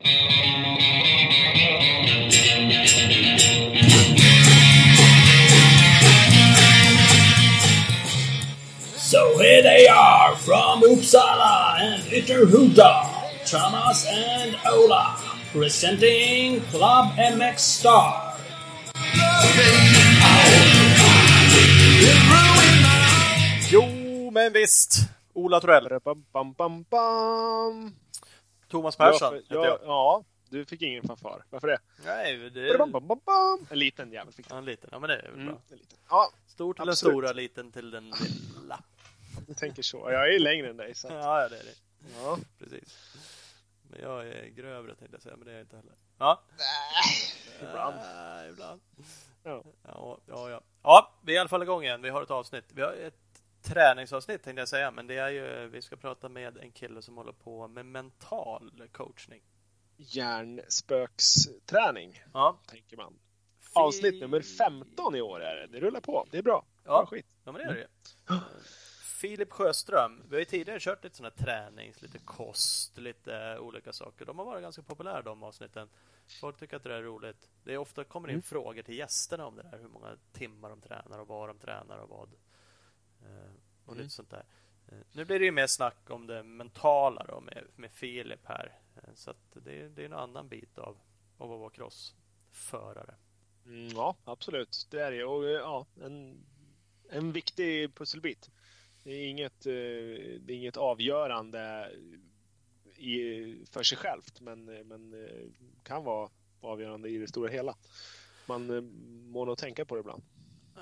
So here they are from Uppsala and Ytterhuda, Thomas and Ola, presenting Club MX Star. Jo, men visst. Ola. Bam, bam, bam, bam. Thomas Persson Ja, heter ja, jag. ja, du fick ingen fanfar. Varför det? Nej, det Bam, bam, bam, bam. En liten jävel fick Ja, du. en liten. Ja, men det är väl Mm, bra. liten. Ja, Stor till den stora, liten till den lilla. du tänker så. Jag är längre än dig. Så att, Ja, ja, det är det. ja. Precis. Men jag är grövre tänkte jag säga, men det är jag inte heller. Ja. Ibland. Äh, ibland. Ja. Ja, ja, ja. Ja, vi är i alla fall igång igen. Vi har ett avsnitt. Vi har ett träningsavsnitt tänkte jag säga, men det är ju, vi ska prata med en kille som håller på med mental coachning. Hjärnspöksträning, Ja. tänker man. Avsnitt nummer 15 i år är det. Det rullar på. Det är bra. Ja. Bra skit. Ja, men det är det Filip Sjöström. Vi har ju tidigare kört lite sådana här tränings, lite kost, lite olika saker. De har varit ganska populära de avsnitten. Folk tycker att det är roligt. Det är ofta kommer in Mm. frågor till gästerna om det där. Hur många timmar de tränar och vad de tränar och vad. Eh, Och Mm. lite sånt där. Eh, Nu blir det ju mer snack om det mentala då med, med Filip här. Eh, Så att det, det är en annan bit av, av att vara crossförare. Mm, ja, absolut. Det är det. Och ja, en, en viktig pusselbit. Det är inget, det är inget avgörande i, för sig självt, men, men kan vara avgörande i det stora hela. Man må nog tänka på det ibland.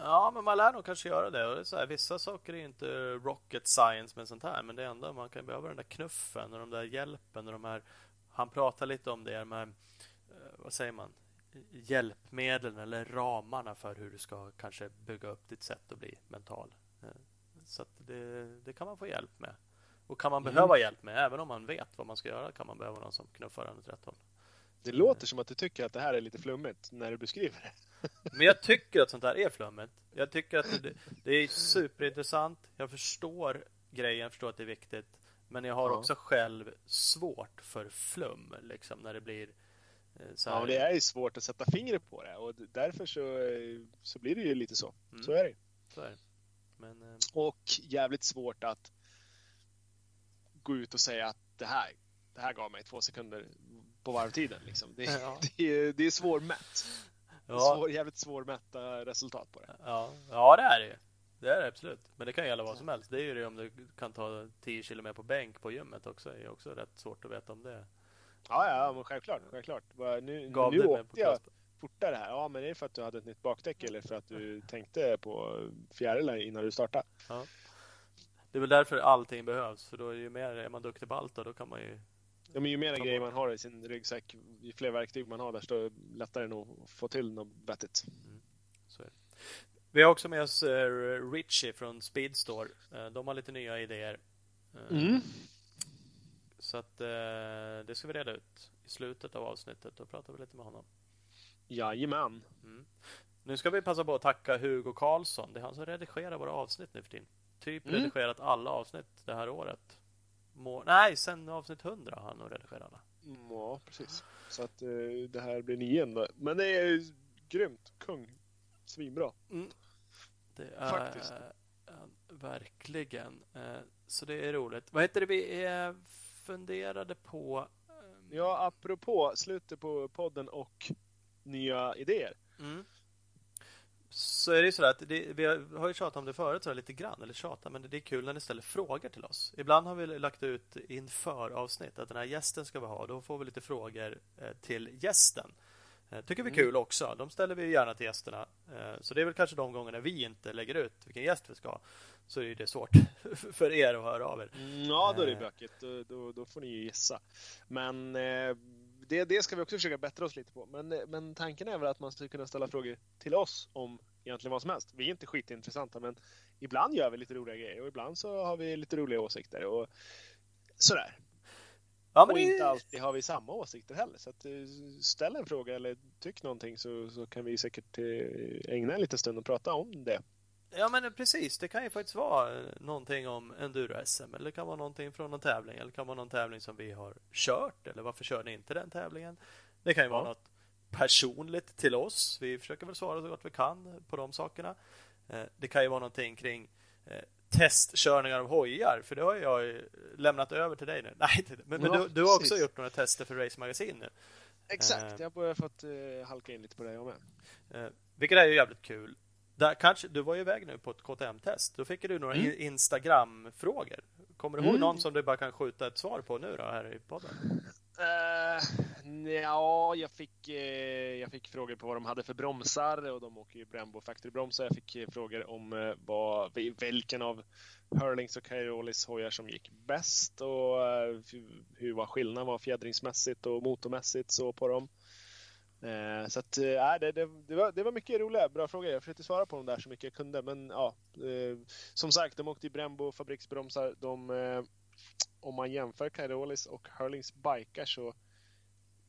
Ja, men man lär nog kanske göra det. Och det är så här, vissa saker är inte rocket science med sånt här, men det ändå, man kan behöva den där knuffen och den där hjälpen och de här... Han pratar lite om det, de här, eh, vad säger man, hjälpmedlen eller ramarna för hur du ska kanske bygga upp ditt sätt att bli mental. Eh, Så det, det kan man få hjälp med. Och kan man behöva hjälp med, även om man vet vad man ska göra, kan man behöva någon som knuffar en åt rätt håll. Det låter som att du tycker att det här är lite flummigt när du beskriver det. Men jag tycker att sånt här är flummigt. Jag tycker att det, det är superintressant. Jag förstår grejen, jag förstår att det är viktigt. Men jag har Ja. också själv svårt för flum, liksom, när det blir eh, så här. Ja, det är ju svårt att sätta fingret på det och därför så, eh, så blir det ju lite så. Mm. Så är det. Så är det. Men, eh, Och jävligt svårt att gå ut och säga att det här, det här gav mig två sekunder på varvtiden. Liksom. Det, Ja. det, är, det är svårmätt. ja, Svår, jävligt svårmätta resultat på det. ja, ja, det är det ju. Det är det absolut. Men det kan gälla vad som helst. Det är ju det om du kan ta 10 km på bänk på gymmet också. Det är också rätt svårt att veta om det. Ja, ja, men självklart. självklart. Nu, Gav nu det åkte jag fortare här. Ja, men det är för att du hade ett nytt bakdäck eller för att du tänkte på fjärilar innan du startade. Det är väl därför allting behövs. För då är, ju mer, är man duktig på allt då, då kan man ju Ja, men ju mer grejer man har i sin ryggsäck, ju fler verktyg man har, desto lättare är det nog att få till något vettigt. Så är det. Vi har också med oss eh, Richie från Speedstore. Eh, de har lite nya idéer. Eh, Mm. Så att det ska vi reda ut i slutet av avsnittet. Då pratar vi lite med honom. Jajamän. Nu ska vi passa på att tacka Hugo Karlsson. Det är han som redigerar våra avsnitt nu för tiden. Typ Mm. redigerat alla avsnitt det här året. Må... Nej, sen avsnitt 100 har han nog redigerat alla. Mm, Ja, precis. Så att eh, det här blir nian då. Men det är grymt. Kung. Svinbra. Det är Faktiskt. verkligen. Eh, så det är roligt. Vad heter det vi eh, funderade på? Ja, apropå slutet på podden och nya idéer. Mm. Så är det ju så att det, vi har ju tjatat om det förut så lite grann, eller tjatat, men det är kul när ni ställer frågor till oss. Ibland har vi lagt ut inför avsnitt att den här gästen ska vi ha. Då får vi lite frågor eh, till gästen. Eh, tycker vi är kul också. De ställer vi gärna till gästerna. Eh, så det är väl kanske de gångerna vi inte lägger ut vilken gäst vi ska ha. Så är det svårt för er att höra av er. Mm, Ja, då är det bökigt. Då, då, då får ni ju gissa. Men det, det ska vi också försöka bättra oss lite på. Men, eh, men tanken är väl att man ska kunna ställa frågor till oss om egentligen vad som helst. Vi är inte skitintressanta, men ibland gör vi lite roliga grejer och ibland så har vi lite roliga åsikter. Och sådär. Ja, men Och det- inte alltid har vi samma åsikter heller. Så att, eh, ställ en fråga eller tyck någonting så, så kan vi säkert eh, ägna en liten stund och prata om det. Ja men precis, det kan ju faktiskt vara någonting om enduro-SM eller det kan vara någonting från någon tävling eller det kan vara någon tävling som vi har kört eller varför kör ni inte den tävlingen? Det kan ju vara något personligt till oss. Vi försöker väl svara så gott vi kan på de sakerna. Eh, det kan ju vara någonting kring eh, testkörningar av hojar, för det har jag lämnat över till dig nu. Nej, men, men du, du, har också gjort några tester för Race Magazine nu. Exakt, jag har fått uh, halka in lite på det jag med. Vilket är ju jävligt kul. Där, kanske, du var ju iväg nu på ett KTM-test. Då fick du några mm. Instagram-frågor. Kommer du ihåg mm. någon som du bara kan skjuta ett svar på nu då, här i podden? Uh, ja, jag fick, uh, jag fick frågor på vad de hade för bromsar och de åker ju Brembo Factory-bromsar. Jag fick uh, frågor om uh, vad, vilken av Hurlings och Cairollis hojar som gick bäst och hur var skillnaden var fjädringsmässigt och motormässigt så på dem. Eh, så att, äh, det, det, det, var, det var mycket roliga, bra frågor. Jag försökte svara på dem där så mycket jag kunde. Men ja, eh, som sagt, de åkte i Brembo fabriksbromsar. De, eh, om man jämför Kairolis och Hurlings bikar så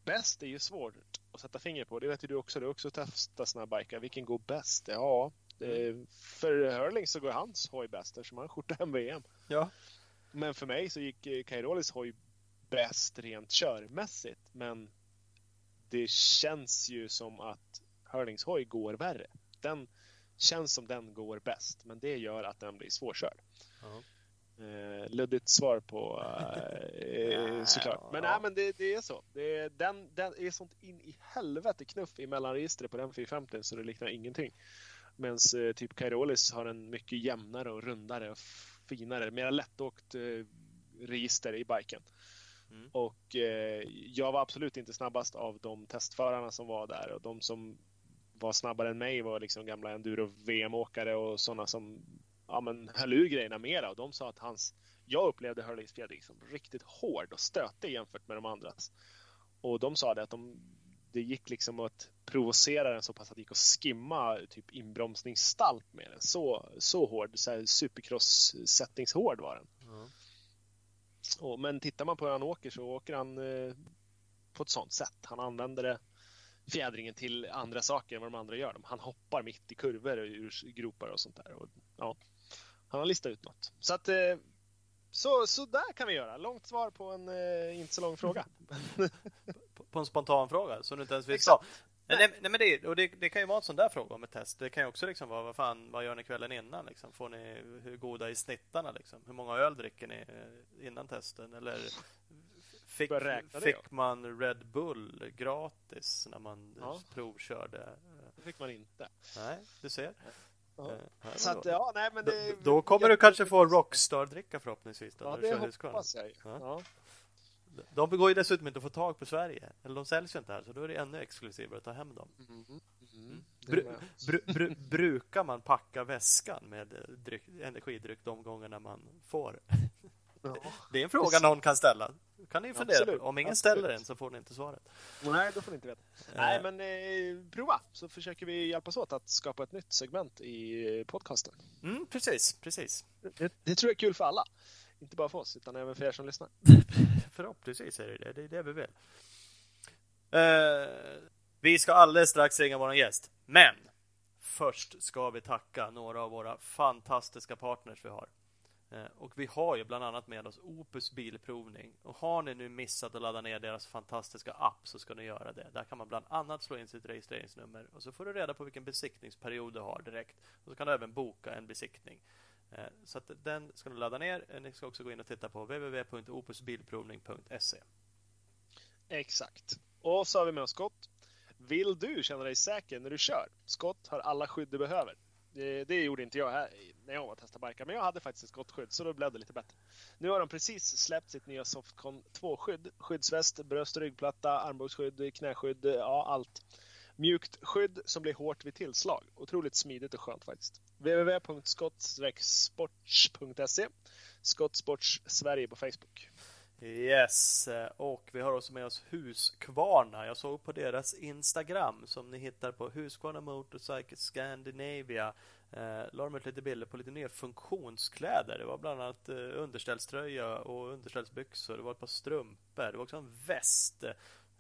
bäst är ju svårt att sätta finger på. Det vet ju du också. Du har också testat sådana bikar. Vilken går bäst? Ja, mm. för Hurling så går hans hoj bäst eftersom han skjortar hem VM. Ja. Men för mig så gick Kairolis hoj bäst rent körmässigt. Men det känns ju som att Hurlings hoj går värre. Den känns som den går bäst, men det gör att den blir svårkörd. Uh -huh. eh, luddigt svar på eh, såklart. Men, nej, men det, det är så. Det, den, den är sånt in i helvete knuff i mellanregistret på den 450 så det liknar ingenting. Medan eh, typ Kairolis har en mycket jämnare och rundare och finare, mer lättåkt eh, register i biken. Mm. Och eh, jag var absolut inte snabbast av de testförarna som var där och de som var snabbare än mig var liksom gamla enduro-VM-åkare och sådana som ja, men, höll ur grejerna mera och de sa att hans, jag upplevde Hurleys fjädring som riktigt hård och stötig jämfört med de andras. Och de sa det att de, det gick liksom att provocera den så pass att det gick att skimma typ inbromsningsstalt med den. Så, så hård, så här supercross-sättningshård var den. Och, men tittar man på hur han åker så åker han eh, på ett sånt sätt. Han använder det, fjädringen till andra saker än vad de andra gör. Han hoppar mitt i kurvor och ur gropar och sånt där. Och, ja, han har listat ut något. Så att eh, så, så där kan vi göra. Långt svar på en eh, inte så lång fråga. på, på en spontan fråga som du inte ens visste Nej, nej, men det, och det, det, kan ju vara en sån där fråga om ett test. Det kan ju också liksom vara, vad fan, vad gör ni kvällen innan? Liksom? Får ni, hur goda är snittarna? Liksom? Hur många öl dricker ni eh, innan testen? Eller fick, fick man Red Bull gratis när man ja. provkörde? Det fick man inte. Nej, du ser. Ja. Eh, Så att, ja, nej, men det, då, då kommer du kanske få Rockstar-dricka förhoppningsvis. Då, ja, det hoppas jag. Ja. De går ju dessutom inte att få tag på Sverige. Eller de säljs ju inte här, så då är det ännu exklusivare att ta hem dem. Mm. Mm. Bru, bru, bru, brukar man packa väskan med dryck, energidryck de gångerna man får? Ja. Det är en fråga någon kan ställa. Kan ni fundera Absolut. på. Om ingen Absolut. ställer den så får ni inte svaret. Nej, då får ni inte veta. Äh. Nej, men eh, prova så försöker vi hjälpas åt att skapa ett nytt segment i podcasten. Mm, precis, precis. Det, det tror jag är kul för alla. Inte bara för oss, utan även för er som lyssnar. Förhoppningsvis är det det. Det är det vi vill. Uh, vi ska alldeles strax ringa vår gäst. Men först ska vi tacka några av våra fantastiska partners vi har. Eh, och vi har ju bland annat med oss Opus Bilprovning. Och har ni nu missat att ladda ner deras fantastiska app så ska ni göra det. Där kan man bland annat slå in sitt registreringsnummer och så får du reda på vilken besiktningsperiod du har direkt. Och så kan du även boka en besiktning. Eh, så att den ska ni ladda ner. Eh, ni ska också gå in och titta på www.opusbilprovning.se. Exakt. Och så har vi med oss Scott. Vill du känna dig säker när du kör? Scott har alla skydd du behöver. Det, det gjorde inte jag här när jag var och testade barkar, men jag hade faktiskt ett skottskydd så då blev det lite bättre. Nu har de precis släppt sitt nya Softcon 2-skydd. Skyddsväst, bröst och ryggplatta, armbågsskydd, knäskydd, ja allt. Mjukt skydd som blir hårt vid tillslag. Otroligt smidigt och skönt faktiskt. www.skottsports.se Skottsports Sverige på Facebook. Yes, eh, och vi har också med oss Husqvarna. Jag såg på deras Instagram som ni hittar på Husqvarna Motorcycle Scandinavia. Eh, la de ut lite bilder på lite nya funktionskläder. Det var bland annat eh, underställströja och underställsbyxor. Det var ett par strumpor. Det var också en väst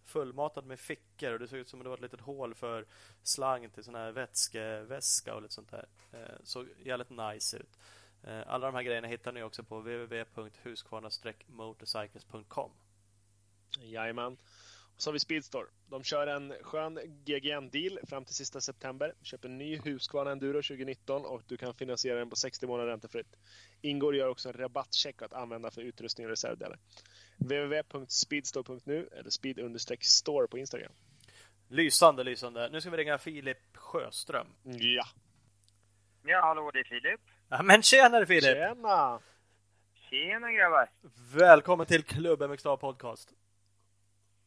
fullmatad med fickor och det såg ut som det var ett litet hål för slang till sån här vätskeväska och lite sånt där. Eh, såg jävligt nice ut. Eh, alla de här grejerna hittar ni också på www.huskvarna-motorcycles.com Jajamän. Och så har vi Speedstore. De kör en skön GGN-deal fram till sista september. Köp en ny Husqvarna Enduro 2019 och du kan finansiera den på 60 månader räntefritt. Ingår gör också en rabattcheck att använda för utrustning och reservdelar www.speedstore.nu eller speed-store på Instagram. Lysande, lysande. Nu ska vi ringa Filip Sjöström. Ja. Ja, hallå, det är Filip. Ja, men tjenare Filip! Tjena! Tjena grabbar! Välkommen till Klubb MXA Podcast.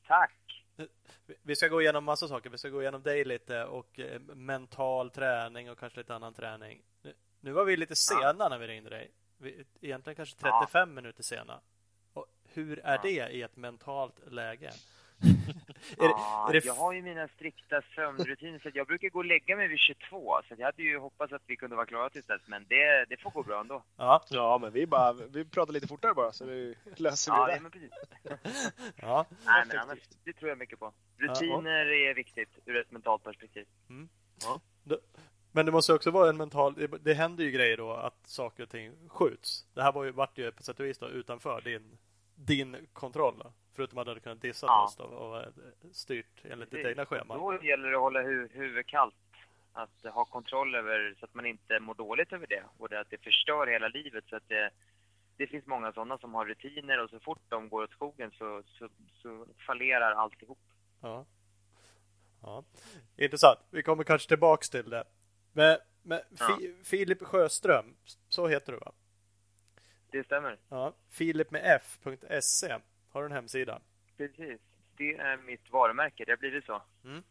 Tack! Vi ska gå igenom massa saker. Vi ska gå igenom dig lite och eh, mental träning och kanske lite annan träning. Nu, var vi lite sena när vi ringde dig. Vi, egentligen kanske 35 ja. minuter sena. Hur är ja. det i ett mentalt läge? ja, det, det... Jag har ju mina strikta sömnrutiner så jag brukar gå och lägga mig vid 22 så jag hade ju hoppats att vi kunde vara klara till dess men det, det får gå bra ändå. Ja, ja men vi, bara, vi pratar lite fortare bara så vi löser ja, det. Ja, men precis. ja. Nej, men annars, det tror jag mycket på. Rutiner ja, är viktigt ur ett mentalt perspektiv. Mm. Ja. Men det måste också vara en mental... Det, det händer ju grejer då att saker och ting skjuts. Det här var ju, vart ju på sätt och vis då, utanför din, din kontroll. Förutom att du hade kunnat dissa ja. oss då och styrt enligt ditt egna schema. Då gäller det att hålla hu huvudet kallt. Att ha kontroll över så att man inte mår dåligt över det. Och det, att det förstör hela livet. Så att det, det finns många sådana som har rutiner och så fort de går åt skogen så, så, så fallerar alltihop. Ja. ja. Intressant. Vi kommer kanske tillbaks till det. Men, men ja. Filip Sjöström, så heter du va? Det stämmer. Ja. Filip med F.se har du en hemsida? Precis. Det är mitt varumärke. Det har blivit så. Mm.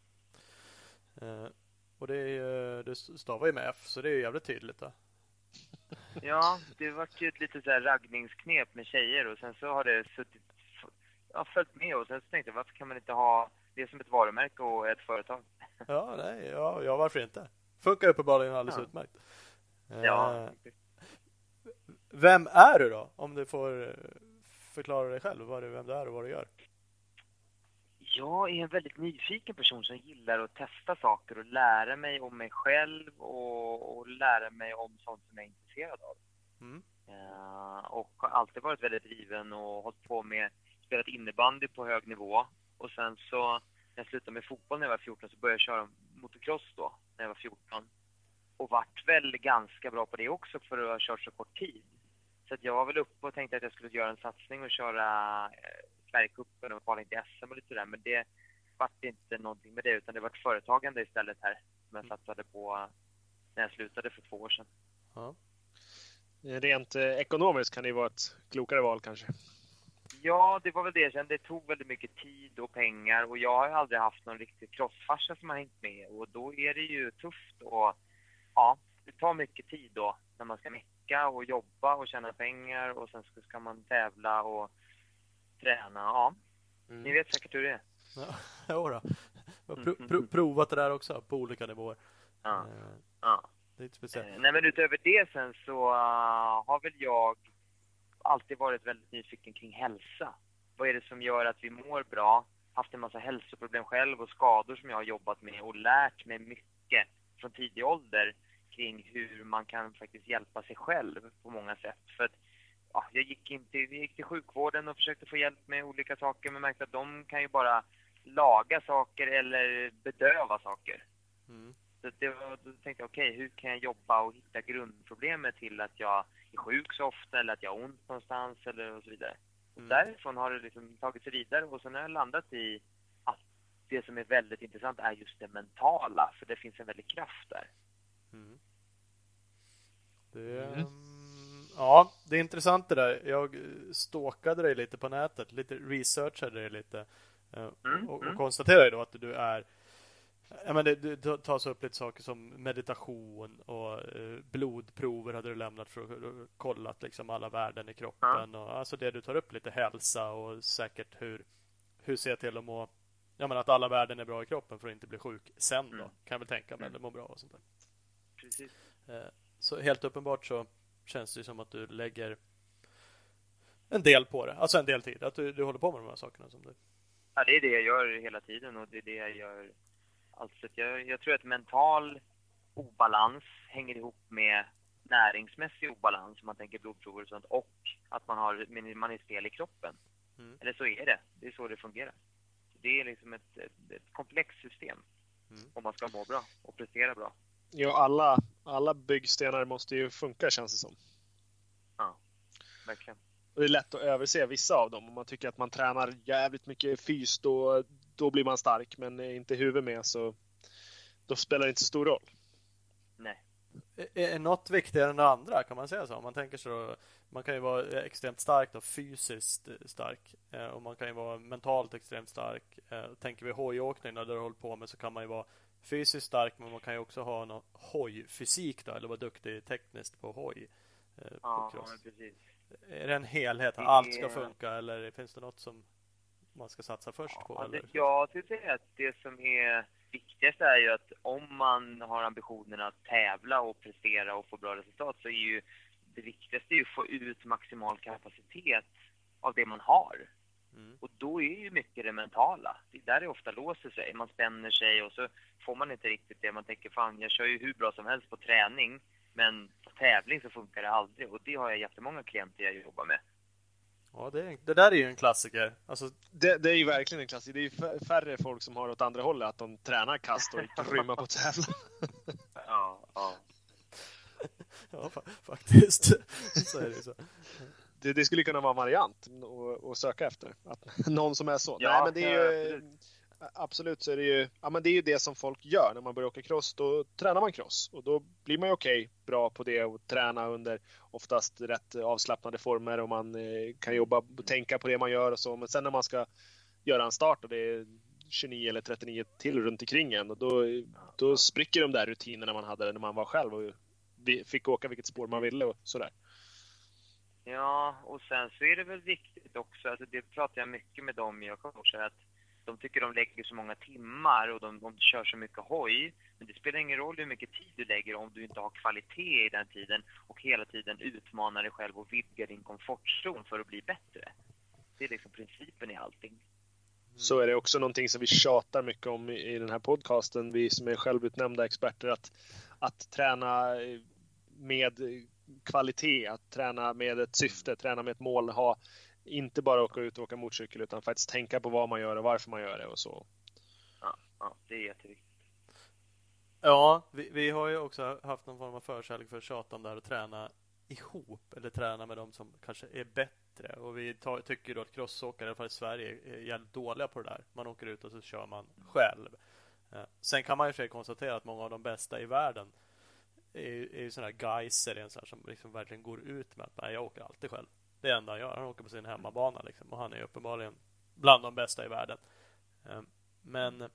Eh, och det, är, det stavar ju med F, så det är jävligt tydligt. Då. Ja, det var ju ett litet så här raggningsknep med tjejer och sen så har det suttit, ja, följt med och sen så tänkte jag varför kan man inte ha det som ett varumärke och ett företag? Ja, nej, ja, ja varför inte? Funkar uppenbarligen alldeles ja. utmärkt. Ja. Eh, vem är du då? Om du får förklara dig själv, vad du, vem du är och vad du gör. Jag är en väldigt nyfiken person som gillar att testa saker och lära mig om mig själv och, och lära mig om sånt som jag är intresserad av. Mm. Uh, och har alltid varit väldigt driven och hållit på med, spelat innebandy på hög nivå. Och sen så, när jag slutade med fotboll när jag var 14 så började jag köra motocross då, när jag var 14. Och vart väl ganska bra på det också för att ha kört så kort tid. Så jag var väl uppe och tänkte att jag skulle göra en satsning och köra eh, Sverigecupen och kvala in till SM och lite där. Men det vart inte någonting med det utan det vart företagande istället här som jag satsade på när jag slutade för två år sedan. Ja. Rent eh, ekonomiskt kan det vara ett klokare val kanske? Ja, det var väl det jag kände. Det tog väldigt mycket tid och pengar och jag har ju aldrig haft någon riktig crossfarsa som har hängt med och då är det ju tufft och ja, det tar mycket tid då när man ska mecka och jobba och tjäna pengar och sen ska man tävla och träna. Ja, mm. ni vet säkert hur det är. Ja, jo då. Jag har pro pro provat det där också på olika nivåer. Ja. Uh, ja. Det är inte speciellt. Uh, nej, men utöver det sen så uh, har väl jag alltid varit väldigt nyfiken kring hälsa. Vad är det som gör att vi mår bra? Haft en massa hälsoproblem själv och skador som jag har jobbat med och lärt mig mycket från tidig ålder kring hur man kan faktiskt hjälpa sig själv på många sätt. För att, ja, jag gick, in till, jag gick till sjukvården och försökte få hjälp med olika saker men märkte att de kan ju bara laga saker eller bedöva saker. Mm. Så det var, då tänkte jag, okej, okay, hur kan jag jobba och hitta grundproblemet till att jag är sjuk så ofta eller att jag har ont någonstans eller och så vidare. Mm. Och därifrån har det liksom tagit sig vidare och sen har jag landat i att det som är väldigt intressant är just det mentala, för det finns en väldig kraft där. Det, mm. Ja, det är intressant det där. Jag stalkade dig lite på nätet, lite researchade dig lite eh, mm. och, och mm. konstaterade då att du är Ja, men det, det tas upp lite saker som meditation och eh, blodprover hade du lämnat för att kolla liksom alla värden i kroppen. Och, alltså det du tar upp lite hälsa och säkert hur, hur se till att må Ja men att alla värden är bra i kroppen för att inte bli sjuk sen då. Mm. Kan jag väl tänka mig. Eller må bra och sånt där. Precis. Så helt uppenbart så känns det som att du lägger en del på det. Alltså en del tid. Att du, du håller på med de här sakerna som du Ja, det är det jag gör hela tiden och det är det jag gör. Alltså, jag, jag tror att mental obalans hänger ihop med näringsmässig obalans, om man tänker blodprover och sånt, och att man, har, man är fel i kroppen. Mm. Eller så är det. Det är så det fungerar. Det är liksom ett, ett, ett komplext system mm. om man ska må bra och prestera bra. Ja, alla, alla byggstenar måste ju funka känns det som. Ja, verkligen. Och det är lätt att överse vissa av dem. Om man tycker att man tränar jävligt mycket fys, då, då blir man stark. Men inte huvud med så då spelar det inte så stor roll. Nej. Är något viktigare än det andra? Kan man säga så? Om man tänker så man kan ju vara extremt stark och fysiskt stark eh, och man kan ju vara mentalt extremt stark. Eh, tänker vi hojåkning där du håller på med så kan man ju vara fysiskt stark men man kan ju också ha någon hojfysik då eller vara duktig tekniskt på hoj. Eh, ja, på precis. Är det en helhet? Det... Allt ska funka eller finns det något som man ska satsa först ja, på? Eller? Jag skulle säga att det som är viktigast är ju att om man har ambitionen att tävla och prestera och få bra resultat så är ju det viktigaste är att få ut maximal kapacitet av det man har. Mm. Och då är ju mycket det mentala. Det är där det ofta låser sig. Man spänner sig och så får man inte riktigt det. Man tänker fan, jag kör ju hur bra som helst på träning, men på tävling så funkar det aldrig. Och det har jag jättemånga klienter jag jobbar med. Ja, det, det där är ju en klassiker. Alltså... Det, det, är ju verkligen en klassiker. Det är ju färre folk som har åt andra hållet, att de tränar kast och är grymma på tävlan. ja, ja. ja, faktiskt. så är det så. Det, det, skulle kunna vara en variant att söka efter. Att, någon som är så. Ja, Nej, men det är ju, absolut så är det ju, ja, men det är ju det som folk gör när man börjar åka cross. Då tränar man cross och då blir man ju okej, okay, bra på det och träna under oftast rätt avslappnade former och man eh, kan jobba och tänka på det man gör och så. Men sen när man ska göra en start och det är 29 eller 39 till runt omkring en och då, då spricker de där rutinerna man hade när man var själv och fick åka vilket spår man ville och sådär. Ja, och sen så är det väl viktigt också, alltså det pratar jag mycket med dem jag coachar, att de tycker de lägger så många timmar och de, de kör så mycket hoj. Men det spelar ingen roll hur mycket tid du lägger om du inte har kvalitet i den tiden och hela tiden utmanar dig själv och vidgar din komfortzon för att bli bättre. Det är liksom principen i allting. Så är det också någonting som vi tjatar mycket om i den här podcasten, vi som är självutnämnda experter, att, att träna eh, med kvalitet, att träna med ett syfte, träna med ett mål, ha inte bara åka ut och åka motorcykel utan faktiskt tänka på vad man gör och varför man gör det och så. Ja, ja det är jätteviktigt. Ja, vi, vi har ju också haft någon form av förkärlek för att tjata om det här och träna ihop eller träna med de som kanske är bättre. Och vi tar, tycker då att crossåkare, i alla fall i Sverige, är jävligt dåliga på det där. Man åker ut och så kör man själv. Eh, sen kan man ju för sig konstatera att många av de bästa i världen är, är ju sådana här geiser, en sån som liksom verkligen går ut med att nej, jag åker alltid själv. Det är enda han gör. Han åker på sin hemmabana liksom, och han är uppenbarligen bland de bästa i världen. Ehm, men,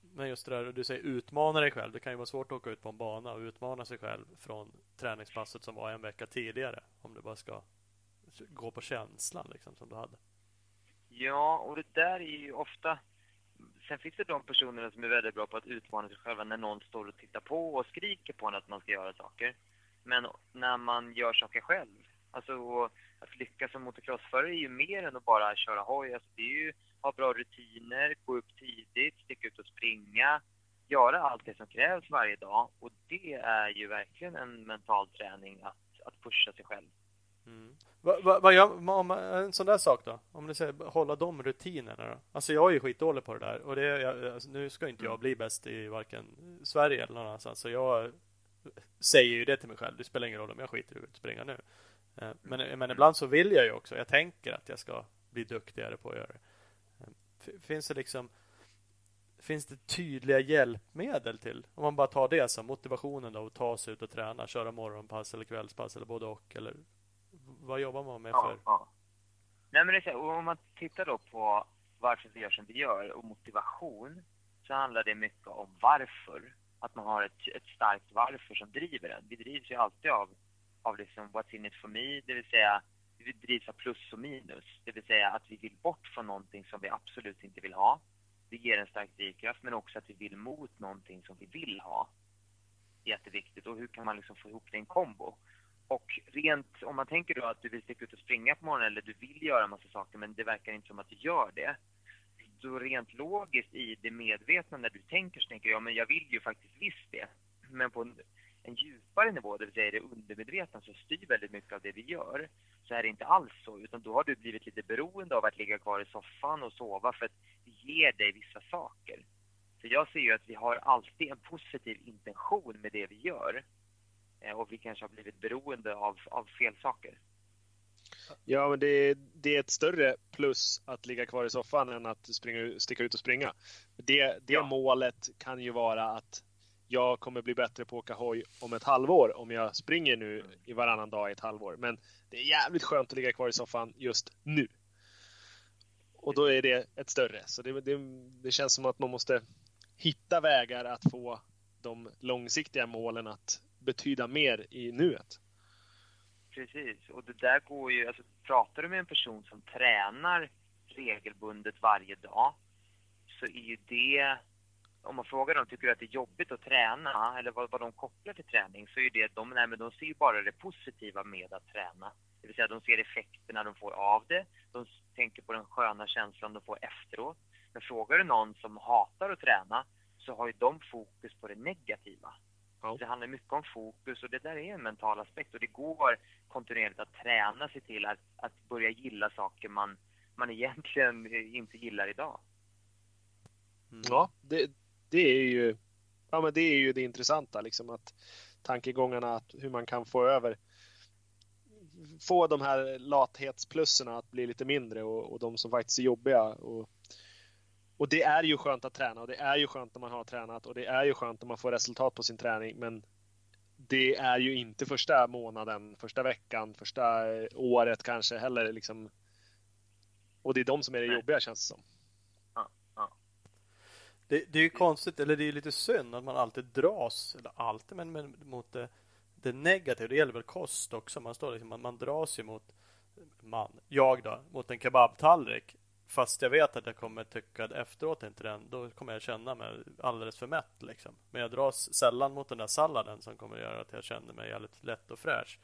men just det där du säger utmana dig själv. Det kan ju vara svårt att åka ut på en bana och utmana sig själv från träningspasset som var en vecka tidigare. Om du bara ska gå på känslan liksom som du hade. Ja, och det där är ju ofta Sen finns det de personerna som är väldigt bra på att utmana sig själva när någon står och tittar på och skriker på en att man ska göra saker. Men när man gör saker själv, alltså att lyckas som motocrossförare är ju mer än att bara köra hoj. Alltså det är ju ha bra rutiner, gå upp tidigt, sticka ut och springa, göra allt det som krävs varje dag. Och det är ju verkligen en mental träning att, att pusha sig själv. Mm. Vad va, va gör om en sån där sak då? Om du säger hålla de rutinerna då? Alltså jag är ju skitdålig på det där och det, jag, alltså, nu ska inte jag mm. bli bäst i varken Sverige eller någon annanstans så jag säger ju det till mig själv. Det spelar ingen roll om jag skiter i att springa nu. Eh, men, men ibland så vill jag ju också. Jag tänker att jag ska bli duktigare på att göra det. Eh, finns det liksom Finns det tydliga hjälpmedel till? Om man bara tar det som motivationen då att ta sig ut och träna, köra morgonpass eller kvällspass eller både och eller vad jobbar man med för? Ja, ja. Nej, men det är så, om man tittar då på varför vi gör som vi gör och motivation så handlar det mycket om varför. Att man har ett, ett starkt varför som driver en. Vi drivs ju alltid av, av liksom what's in it for me, det vill säga vi drivs av plus och minus. Det vill säga att vi vill bort från någonting som vi absolut inte vill ha. Det ger en stark drivkraft, men också att vi vill mot någonting som vi vill ha. Jätteviktigt. Och hur kan man liksom få ihop det i en kombo? Och rent, om man tänker då att du vill sticka ut och springa på morgonen eller du vill göra massa saker men det verkar inte som att du gör det. så rent logiskt i det medvetna när du tänker så tänker jag, men jag vill ju faktiskt visst det. Men på en, en djupare nivå, det vill säga det undermedvetna, som styr väldigt mycket av det vi gör. Så är det inte alls så, utan då har du blivit lite beroende av att ligga kvar i soffan och sova för att det ger dig vissa saker. För jag ser ju att vi har alltid en positiv intention med det vi gör. Eh, och vi kanske har blivit beroende av, av fel saker. Ja, men det, det, är ett större plus att ligga kvar i soffan än att springa, sticka ut och springa. Det, det ja. målet kan ju vara att jag kommer bli bättre på att åka hoj om ett halvår om jag springer nu i varannan dag i ett halvår. Men det är jävligt skönt att ligga kvar i soffan just nu. Och då är det ett större. Så det, det, det känns som att man måste hitta vägar att få de långsiktiga målen att betyda mer i nuet. Precis, och det där går ju, alltså pratar du med en person som tränar regelbundet varje dag så är ju det, om man frågar dem, tycker du att det är jobbigt att träna eller vad, vad de kopplar till träning så är ju det, de, nej, men de ser ju bara det positiva med att träna. Det vill säga de ser effekterna de får av det, de tänker på den sköna känslan de får efteråt. Men frågar du någon som hatar att träna så har ju de fokus på det negativa. Ja. Det handlar mycket om fokus och det där är en mental aspekt och det går kontinuerligt att träna sig till att, att börja gilla saker man, man egentligen inte gillar idag. Mm. Ja, det, det är ju ja, men det är ju det intressanta liksom att tankegångarna att hur man kan få över få de här lathetsplusserna att bli lite mindre och, och de som faktiskt är jobbiga och och det är ju skönt att träna och det är ju skönt när man har tränat och det är ju skönt när man får resultat på sin träning. Men det är ju inte första månaden, första veckan, första året kanske heller liksom. Och det är de som är det jobbiga känns det som. Det, det är ju konstigt, eller det är lite synd att man alltid dras, eller alltid, men, men mot det, det negativa. Det gäller väl kost också. Man, står liksom, man, man dras ju mot, man, jag då, mot en kebabtallrik Fast jag vet att jag kommer tycka efteråt inte den, då kommer jag känna mig alldeles för mätt liksom. Men jag dras sällan mot den där salladen som kommer göra att jag känner mig jävligt lätt och fräsch.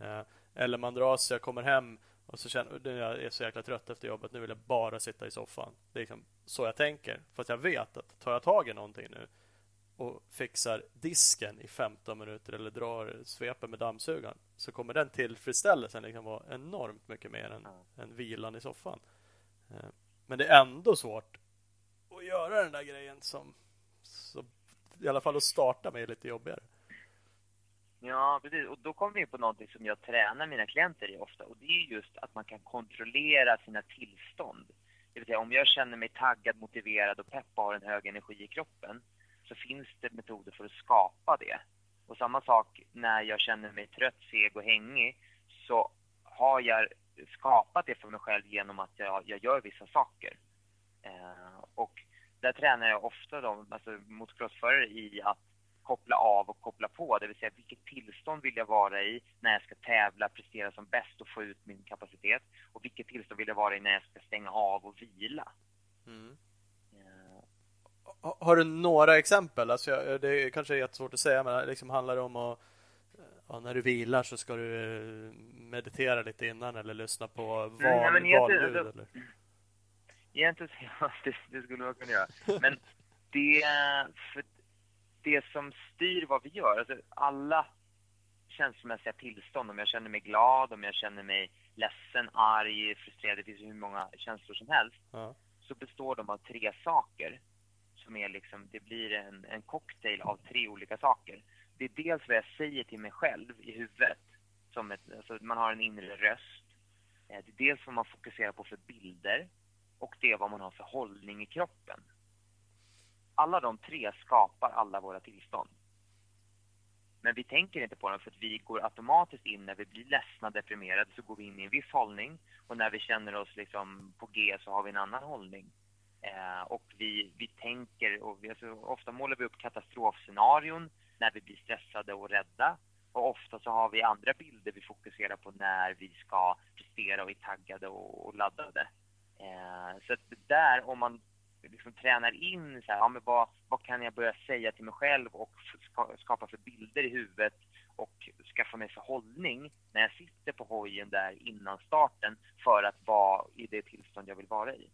Eh, eller man dras, jag kommer hem och så känner jag är så jäkla trött efter jobbet, nu vill jag bara sitta i soffan. Det är liksom så jag tänker. Fast jag vet att tar jag tag i någonting nu och fixar disken i 15 minuter eller drar sveper med dammsugaren så kommer den tillfredsställelsen liksom vara enormt mycket mer än, än vilan i soffan. Eh, men det är ändå svårt att göra den där grejen som, som i alla fall att starta med är lite jobbigare. Ja, precis. Och då kommer vi in på någonting som jag tränar mina klienter i ofta och det är just att man kan kontrollera sina tillstånd. Det vill säga om jag känner mig taggad, motiverad och pepp och har en hög energi i kroppen så finns det metoder för att skapa det. Och samma sak när jag känner mig trött, seg och hängig så har jag skapat det för mig själv genom att jag, jag gör vissa saker. Eh, och där tränar jag ofta då, alltså motocrossförare i att koppla av och koppla på, det vill säga vilket tillstånd vill jag vara i när jag ska tävla, prestera som bäst och få ut min kapacitet och vilket tillstånd vill jag vara i när jag ska stänga av och vila. Mm. Ja. Har du några exempel? Alltså, det kanske är jättesvårt att säga, men liksom handlar det om att ja, när du vilar så ska du eh, meditera lite innan eller lyssna på val, mm, valljud? Alltså, eller? Egentligen, det, det skulle man kunna göra. Men det, för det som styr vad vi gör, alltså alla känslomässiga tillstånd, om jag känner mig glad, om jag känner mig ledsen, arg, frustrerad, det finns hur många känslor som helst, ja. så består de av tre saker. Som är liksom, det blir en, en cocktail av tre olika saker det är dels vad jag säger till mig själv i huvudet. Som ett, alltså man har en inre röst. Eh, det är dels vad man fokuserar på för bilder och det är vad man har för hållning i kroppen. Alla de tre skapar alla våra tillstånd. Men vi tänker inte på dem för att vi går automatiskt in när vi blir ledsna, deprimerade, så går vi in i en viss hållning. Och när vi känner oss liksom på G så har vi en annan hållning. Eh, och vi, vi tänker, och vi, alltså, ofta målar vi upp katastrofscenarion när vi blir stressade och rädda. Och ofta så har vi andra bilder vi fokuserar på när vi ska prestera och är taggade och, laddade. Eh, så att där, om man liksom tränar in så här, ja, men vad, vad kan jag börja säga till mig själv och skapa för bilder i huvudet och skaffa mig för hållning när jag sitter på hojen där innan starten för att vara i det tillstånd jag vill vara i.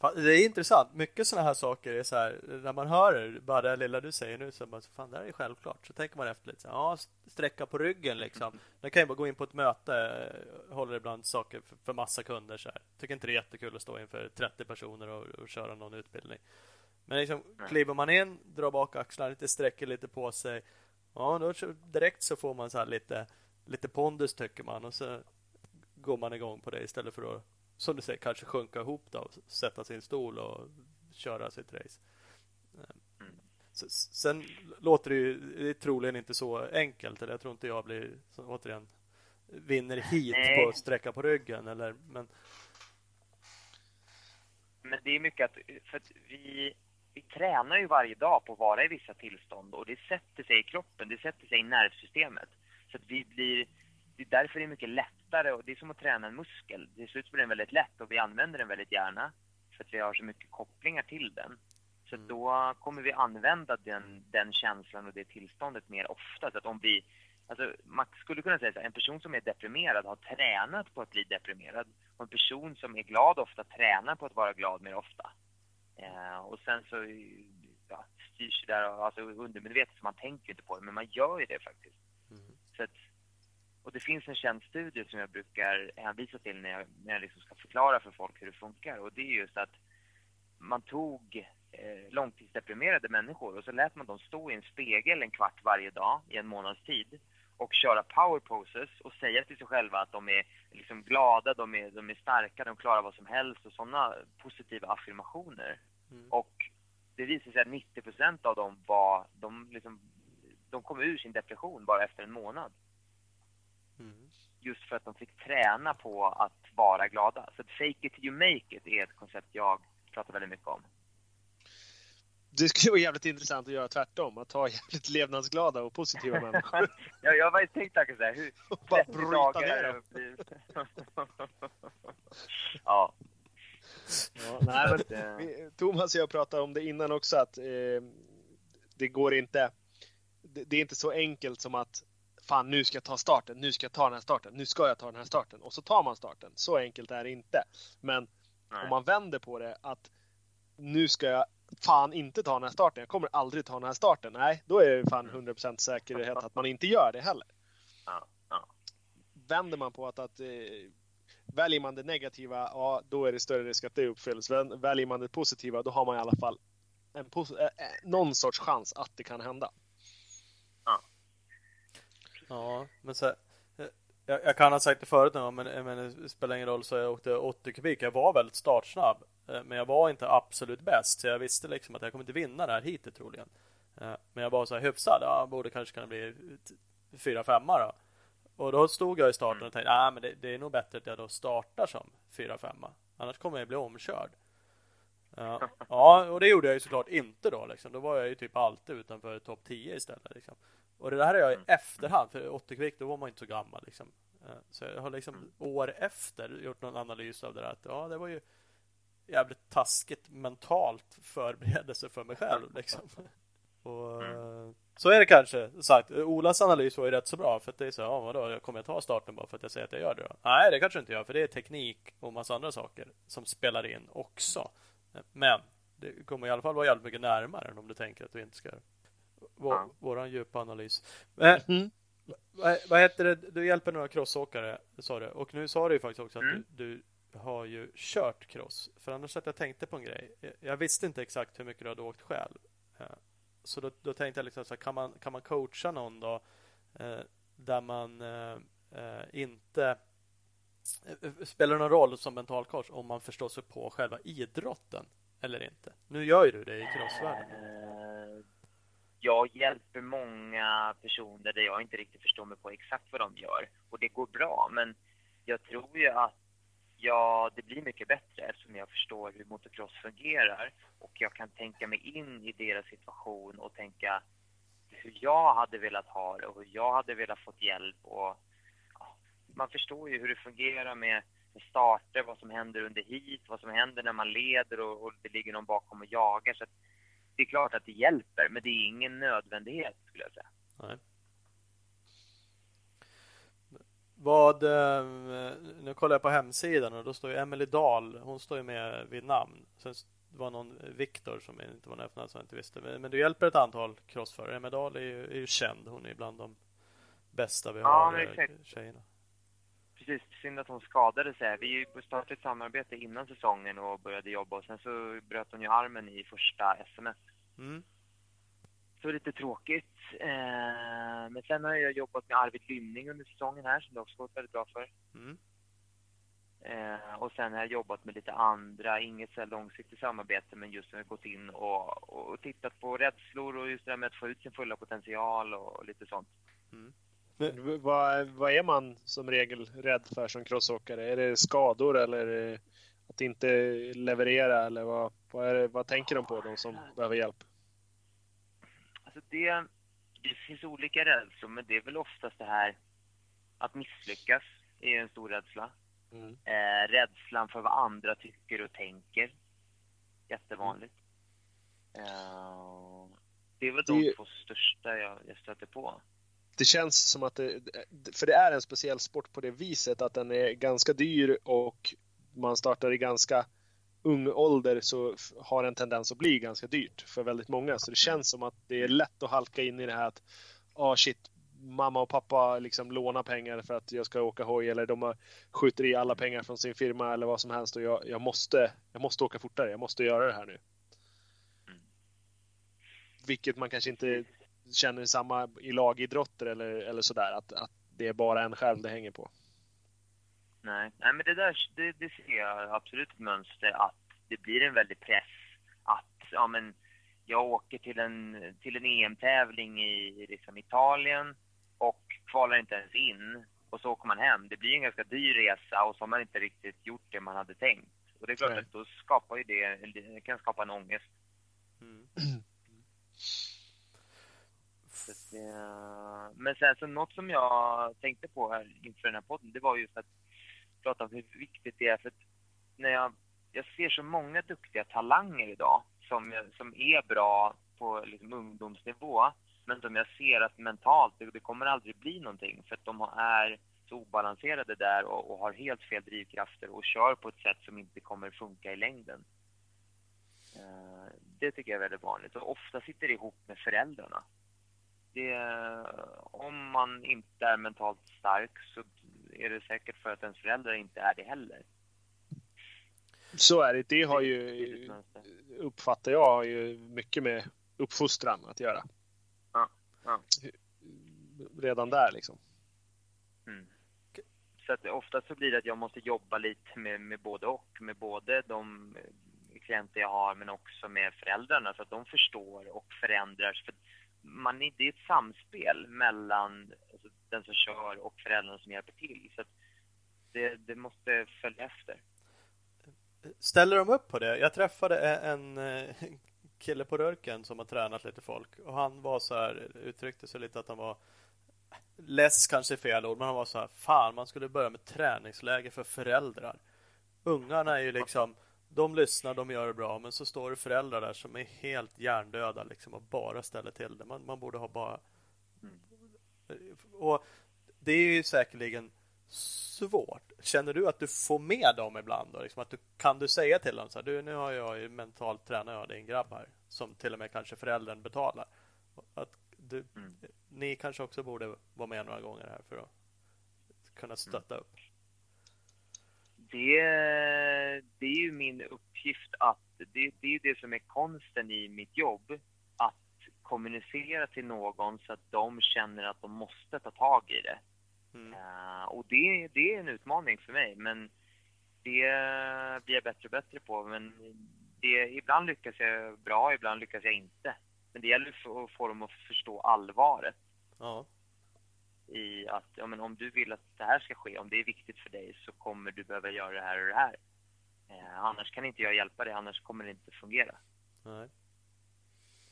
Det är intressant. Mycket sådana här saker är så här, när man hör bara det lilla du säger nu så bara, fan det här är självklart. Så tänker man efter lite, så här, ja, sträcka på ryggen liksom. Det kan ju bara gå in på ett möte, håller ibland saker för, för massa kunder så här. Tycker inte det är jättekul att stå inför 30 personer och, och köra någon utbildning. Men liksom kliver man in, drar bak axlarna lite, sträcker lite på sig. Ja, då direkt så får man så lite, lite pondus tycker man och så går man igång på det istället för att som du säger, kanske sjunka ihop då, sätta sin stol och köra sitt race. Mm. Sen låter det ju det är troligen inte så enkelt. Eller jag tror inte jag blir, återigen, vinner hit Nej. på sträcka på ryggen. Eller, men... men det är mycket att, för att vi, vi tränar ju varje dag på att vara i vissa tillstånd och det sätter sig i kroppen, det sätter sig i nervsystemet. Så att vi blir det är därför det är mycket lättare och det är som att träna en muskel. Till slut blir den väldigt lätt och vi använder den väldigt gärna för att vi har så mycket kopplingar till den. Så mm. då kommer vi använda den, den känslan och det tillståndet mer ofta. Så att om vi, alltså man skulle kunna säga så här, en person som är deprimerad har tränat på att bli deprimerad och en person som är glad ofta tränar på att vara glad mer ofta. Eh, och sen så ja, styrs det där alltså undermedvetet så man tänker inte på det, men man gör ju det faktiskt. Och det finns en känd studie som jag brukar hänvisa till när jag, när jag liksom ska förklara för folk hur det funkar. Och det är just att man tog eh, långtidsdeprimerade människor och så lät man dem stå i en spegel en kvart varje dag i en månads tid och köra power poses och säga till sig själva att de är liksom glada, de är, de är starka, de klarar vad som helst och sådana positiva affirmationer. Mm. Och det visade sig att 90% av dem var, de, liksom, de kom ur sin depression bara efter en månad. Mm. Just för att de fick träna på att vara glada. Så fake it till you make it är ett koncept jag pratar väldigt mycket om. Det skulle vara jävligt intressant att göra tvärtom, att ha jävligt levnadsglada och positiva människor. ja, jag har faktiskt tänkt tanken såhär, hur... Och bara bryta ner dem. ja. ja nej, men, Thomas och jag pratade om det innan också, att eh, det går inte... Det, det, är inte så enkelt som att fan nu ska jag ta starten, nu ska jag ta den här starten, nu ska jag ta den här starten. Och så tar man starten. Så enkelt är det inte. Men Nej. om man vänder på det att nu ska jag fan inte ta den här starten, jag kommer aldrig ta den här starten. Nej, då är det fan 100% mm. säkerhet att man inte gör det heller. Ja, ja. Vänder man på att, att eh, väljer man det negativa, ja då är det större risk att det uppfylls. Väljer man det positiva, då har man i alla fall en, eh, eh, någon sorts chans att det kan hända. Ja, Ja, men så här, jag, jag, kan ha sagt det förut någon men, men det spelar ingen roll så jag åkte 80 kubik. Jag var väldigt startsnabb, eh, men jag var inte absolut bäst. Så jag visste liksom att jag kommer inte vinna det här heatet troligen. Eh, men jag var så här hyfsad. Ja, borde kanske kunna bli 4-5 då. Och då stod jag i starten och tänkte, nej men det, det, är nog bättre att jag då startar som 4-5. Annars kommer jag bli omkörd. Ja, ja, och det gjorde jag ju såklart inte då. Liksom. Då var jag ju typ alltid utanför topp 10 istället. Liksom. Och det där har jag i mm. efterhand, för 80 kvik då var man inte så gammal liksom. Eh, så jag har liksom mm. år efter gjort någon analys av det där att ja, det var ju jävligt taskigt mentalt förberedelse för mig själv liksom. Och, mm. Så är det kanske. Sagt, Olas analys var ju rätt så bra för att det är så, ja vadå, kommer jag ta starten bara för att jag säger att jag gör det då? Nej, det kanske inte gör för det är teknik och massa andra saker som spelar in också. Men det kommer i alla fall vara jävligt mycket närmare än om du tänker att du inte ska vår, ja. våran djupa analys. Men, mm. vad, vad, heter det? Du hjälper några crossåkare, sa du. Och nu sa du ju faktiskt också att mm. du, du, har ju kört cross. För annars att jag tänkte på en grej. Jag, visste inte exakt hur mycket du hade åkt själv. Eh, så då, då tänkte jag liksom så här, kan man, kan man coacha någon då eh, där man eh, eh inte Spelar det någon roll som mental coach om man förstår sig på själva idrotten eller inte? Nu gör ju du det i crossvärlden jag hjälper många personer där jag inte riktigt förstår mig på exakt vad de gör. Och det går bra, men jag tror ju att ja, det blir mycket bättre eftersom jag förstår hur motocross fungerar. Och jag kan tänka mig in i deras situation och tänka hur jag hade velat ha det och hur jag hade velat fått hjälp. Och, ja, man förstår ju hur det fungerar med starter, vad som händer under hit, vad som händer när man leder och, och det ligger någon bakom och jagar. Så det är klart att det hjälper, men det är ingen nödvändighet skulle jag säga. Nej. Vad, eh, nu kollar jag på hemsidan och då står ju Emily Dahl, hon står ju med vid namn. Sen var någon Viktor som inte var nära som jag inte visste. Men du hjälper ett antal crossförare. Emily Dahl är ju, är ju känd. Hon är bland de bästa vi har, ja, eh, tjejerna. Precis, synd att hon skadade sig. Vi startade ett samarbete innan säsongen och började jobba och sen så bröt hon ju armen i första SMS. Mm. Så lite tråkigt. Eh, men sen har jag jobbat med Arvid Lynning under säsongen här som det också gått väldigt bra för. Mm. Eh, och sen har jag jobbat med lite andra, inget så långsiktigt samarbete, men just när jag gått in och, och tittat på rädslor och just det där med att få ut sin fulla potential och, och lite sånt. Mm. Men, vad, vad är man som regel rädd för som crossåkare? Är det skador eller att inte leverera eller vad, vad, det, vad tänker de på, de som behöver hjälp? Alltså det, det finns olika rädslor, men det är väl oftast det här att misslyckas är en stor rädsla. Mm. Eh, rädslan för vad andra tycker och tänker. Jättevanligt. Mm. Eh, det är väl det... de två största jag, jag stöter på. Det känns som att det, för det är en speciell sport på det viset att den är ganska dyr och man startar i ganska ung ålder så har en tendens att bli ganska dyrt för väldigt många. Så det känns som att det är lätt att halka in i det här att ah oh shit, mamma och pappa liksom lånar pengar för att jag ska åka hoj eller de skjuter i alla pengar från sin firma eller vad som helst och jag, jag, måste, jag måste åka fortare, jag måste göra det här nu. Mm. Vilket man kanske inte känner samma i lagidrotter eller, eller sådär, att, att det är bara en själv det hänger på. Nej, Nej men det där det, det ser jag absolut ett mönster att det blir en väldig press att ja, men jag åker till en, till en EM-tävling i liksom Italien och kvalar inte ens in och så åker man hem. Det blir en ganska dyr resa och så har man inte riktigt gjort det man hade tänkt. Och det är klart Nej. att då skapar ju det, det kan skapa en ångest. Mm. men sen så något som jag tänkte på här inför den här podden, det var just att prata om hur viktigt det är för att när jag, jag ser så många duktiga talanger idag som, som är bra på liksom ungdomsnivå men som jag ser att mentalt, det, det kommer aldrig bli någonting för att de är så obalanserade där och, och, har helt fel drivkrafter och kör på ett sätt som inte kommer funka i längden. Eh, det tycker jag är väldigt vanligt och ofta sitter det ihop med föräldrarna. Det, om man inte är mentalt stark så är det säkert för att ens föräldrar inte är det heller. Så är det. Det har ju, uppfattar jag, har ju mycket med uppfostran att göra. Ja, ja. Redan där liksom. Mm. Så att ofta så blir det att jag måste jobba lite med, med både och. Med både de klienter jag har men också med föräldrarna så att de förstår och förändrar. Man, det är ett samspel mellan alltså, den som kör och föräldrarna som hjälper till. Så det, det, måste följa efter. Ställer de upp på det? Jag träffade e-, en eh, kille på Rörken som har tränat lite folk och han var så här, uttryckte sig lite att han var less kanske är fel ord, men han var så här, fan man skulle börja med träningsläger för föräldrar. Ungarna är ju liksom de lyssnar, de gör det bra, men så står det föräldrar där som är helt hjärndöda liksom och bara ställer till det. Man, man borde ha bara... Och det är ju säkerligen svårt. Känner du att du får med dem ibland? Då? Liksom att du, kan du säga till dem så här, du nu har jag ju mentalt tränat jag din grabb här som till och med kanske föräldern betalar. Att du, mm. Ni kanske också borde vara med några gånger här för att kunna stötta upp det, det är ju min uppgift att, det, det är det som är konsten i mitt jobb, att kommunicera till någon så att de känner att de måste ta tag i det. Mm. Uh, och det, det är en utmaning för mig, men det blir jag bättre och bättre på. Men det, ibland lyckas jag bra, ibland lyckas jag inte. Men det gäller att få dem att förstå allvaret. Ja i att ja, men om du vill att det här ska ske, om det är viktigt för dig så kommer du behöva göra det här och det här. Eh, annars kan inte jag hjälpa dig, annars kommer det inte fungera. Nej.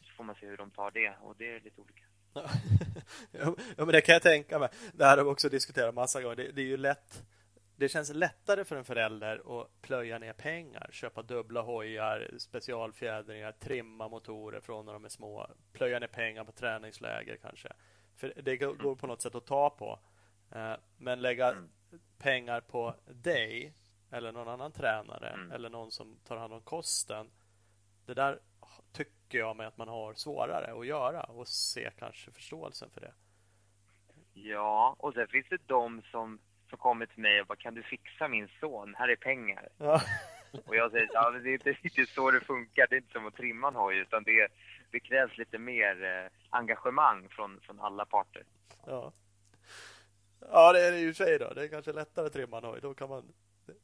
Så får man se hur de tar det och det är lite olika. ja, men det kan jag tänka mig. Det här har vi också diskuterat massa gånger. Det, det är ju lätt det känns lättare för en förälder att plöja ner pengar, köpa dubbla hojar, specialfjädringar, trimma motorer från när de är små, plöja ner pengar på träningsläger kanske, för det går på något sätt att ta på. Eh, men lägga Mm. pengar på dig eller någon annan tränare Mm. eller någon som tar hand om kosten. Det där tycker jag med att man har svårare att göra och se kanske förståelsen för det. Ja, och sen finns det de som, som kommer till mig och bara kan du fixa min son? Här är pengar. Ja. Och jag säger ja, det är inte riktigt så det funkar. Det är inte som att trimma en hoj utan det, det krävs lite mer eh, engagemang från, från alla parter. Ja. ja, det är det ju sig då. Det är kanske lättare att trimma en hoj. Då kan man...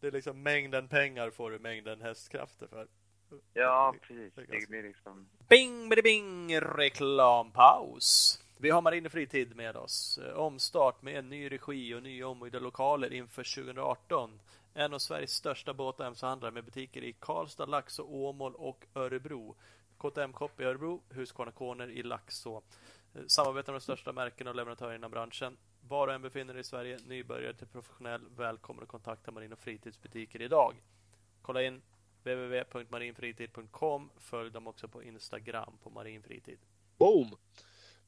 Det är liksom mängden pengar får du mängden hästkrafter för. Ja, precis. det blir liksom... Bing, bing, reklampaus. Vi har Marin Fritid med oss. Eh, Omstart med en ny regi och nya ombyggda lokaler inför 2018. En av Sveriges största båt och MC-handlare med butiker i Karlstad, Laxå, Åmål och Örebro. KTM Shop i Örebro, Husqvarna Corner i Laxå. Eh, samarbetar med de största märkena och leverantörerna inom branschen. Var och en befinner dig i Sverige, nybörjare till professionell, välkommen att kontakta Marin och Fritidsbutiker idag. Kolla in www.marinfritid.com. Följ dem också på Instagram på marinfritid. Boom!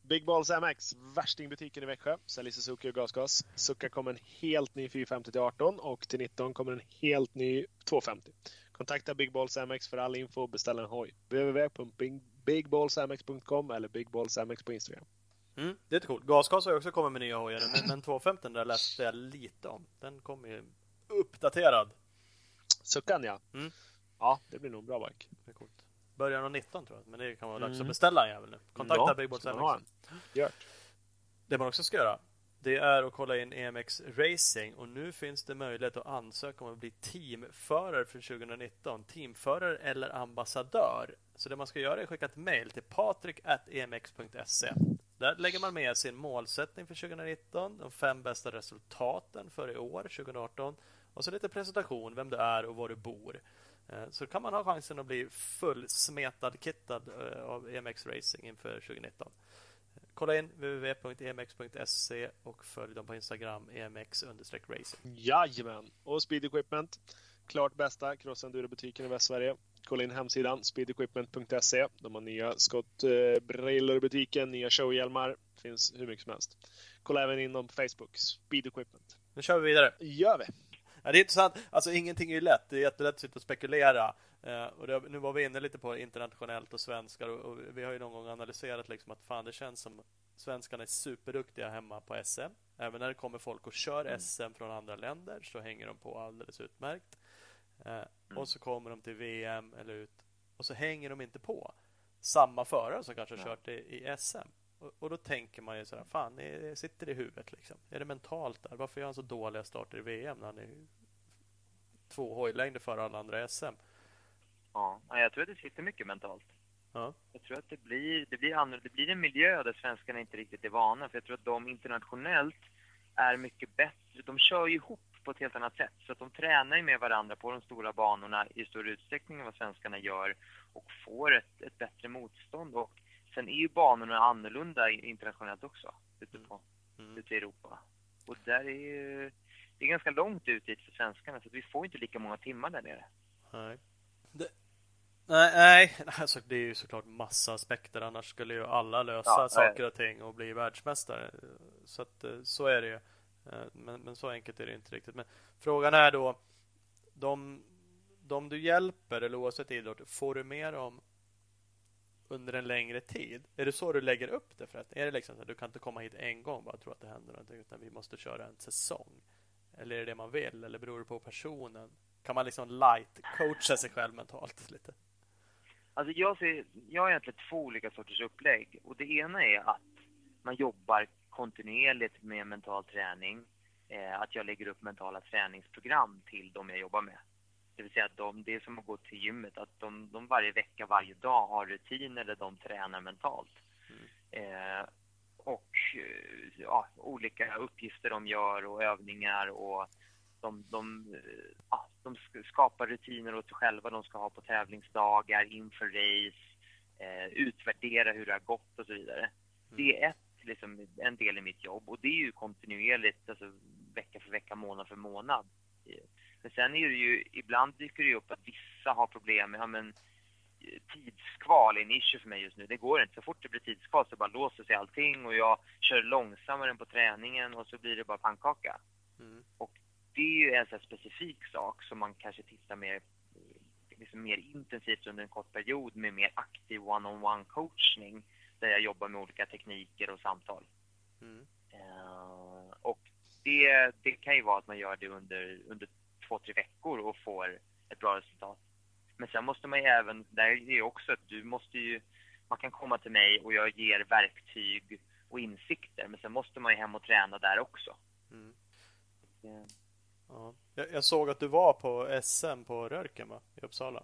Big Balls MX, värstingbutiken i Växjö, säljer Suzuki och gasgas. Succa kommer en helt ny 450 till 18 och till 19 kommer en helt ny 250. Kontakta Big Balls MX för all info och beställ en hoj. www.bigballsmx.com eller Big Balls MX på Instagram. Mm, det är coolt. Gasgas har ju också kommit med nya hojar men, men 250 där läste jag lite om. Den kommer ju uppdaterad. Suckan ja. Mm. Ja, det blir nog en bra bike. Det är coolt. Början av 19 tror jag, men det kan vara dags Mm. att beställa en jävel nu. Kontakta Ja, Big Balls MX. Gjort. Det man också ska göra, det är att kolla in EMX Racing och nu finns det möjlighet att ansöka om att bli teamförare för 2019. Teamförare eller ambassadör. Så det man ska göra är att skicka ett mejl till patrik.emx.se. Där lägger man med sin målsättning för 2019, de fem bästa resultaten för i år, 2018 och så lite presentation, vem du är och var du bor. Eh, så kan man ha chansen att bli fullsmetad, kittad eh, av EMX Racing inför 2019. Kolla in www.emx.se och följ dem på Instagram emx-racing. Jajamän! Och Speed Equipment. Klart bästa crossenduro-butiken i Västsverige. Kolla in hemsidan speedequipment.se. De har nya skottbrillor i butiken, nya showhjälmar. Finns hur mycket som helst. Kolla även in dem på Facebook. Speed Equipment. Nu kör vi vidare. gör vi! Ja, det är intressant. Alltså ingenting är ju lätt. Det är jättelätt att sitta och spekulera. Eh, och det, nu var vi inne lite på internationellt och svenskar och, och vi har ju någon gång analyserat liksom att fan det känns som svenskarna är superduktiga hemma på SM. Även när det kommer folk och kör SM från andra länder så hänger de på alldeles utmärkt. Eh, och så kommer de till VM eller ut och så hänger de inte på samma förare som kanske har kört i, i SM. Och, och då tänker man ju sådär, fan, det sitter i huvudet liksom. Är det mentalt där? Varför gör han så dåliga starter i VM när han är två hojlängder före alla andra SM? Ja, Ja, jag tror att det sitter mycket mentalt. Ja. Jag tror att det blir, det, blir annorlunda. det blir en miljö där svenskarna inte riktigt är vana. För jag tror att de internationellt är mycket bättre. De kör ju ihop på ett helt annat sätt. Så att de tränar ju med varandra på de stora banorna i större utsträckning än vad svenskarna gör. Och får ett, ett bättre motstånd. Och sen är ju banorna annorlunda internationellt också. Ute, på, Mm. ute i Europa. Och där är ju... Det är ganska långt ut dit för svenskarna. Så vi får inte lika många timmar där nere. Nej. Det, nej, nej. Alltså, det är ju såklart massa aspekter. Annars skulle ju alla lösa Ja, saker och ting och bli världsmästare. Så att, eh, så är det ju. Eh, Men, men så enkelt är det inte riktigt. Men frågan är då, de, de du hjälper, eller oavsett idrott, får du med dem under en längre tid? Är det så du lägger upp det? För att, är det liksom så att du kan inte komma hit en gång och bara tro att det händer någonting, utan vi måste köra en säsong? Eller är det det man vill? Eller beror det på personen? Kan man liksom light coacha sig själv mentalt lite? Alltså jag, ser, jag har egentligen två olika sorters upplägg. Och det ena är att man jobbar kontinuerligt med mental träning. Eh, att jag lägger upp mentala träningsprogram till de jag jobbar med. Det vill säga att de, det är som att gå till gymmet. Att de, de varje vecka, varje dag har rutiner där de tränar mentalt. Eh, och eh, ja, olika uppgifter de gör och övningar och de, de, eh, ja, de sk- skapar rutiner åt sig själva de ska ha på tävlingsdagar, inför race, eh, utvärdera hur det har gått och så vidare. Det är ett, liksom, en del i mitt jobb och det är ju kontinuerligt, alltså vecka för vecka, månad för månad. Eh, Men sen är det ju, ibland dyker det ju upp att vissa har problem med, ja men tidskval är en issue för mig just nu. Det går inte. Så fort det blir tidskval så bara låser sig allting och jag kör långsammare än på träningen och så blir det bara pannkaka. Mm. Och det är ju en sån specifik sak som man kanske tittar mer, liksom mer intensivt under en kort period med mer aktiv one-on-one coachning där jag jobbar med olika tekniker och samtal. Mm. Uh, och det, det kan ju vara att man gör det under, under två, tre veckor och får ett bra resultat. Men sen måste man ju även, där är det också att du måste ju, man kan komma till mig och jag ger verktyg och insikter, men sen måste man ju hem och träna där också. Mm. Det... Ja. Jag, jag, såg att du var på SM på Rörken va? I Uppsala?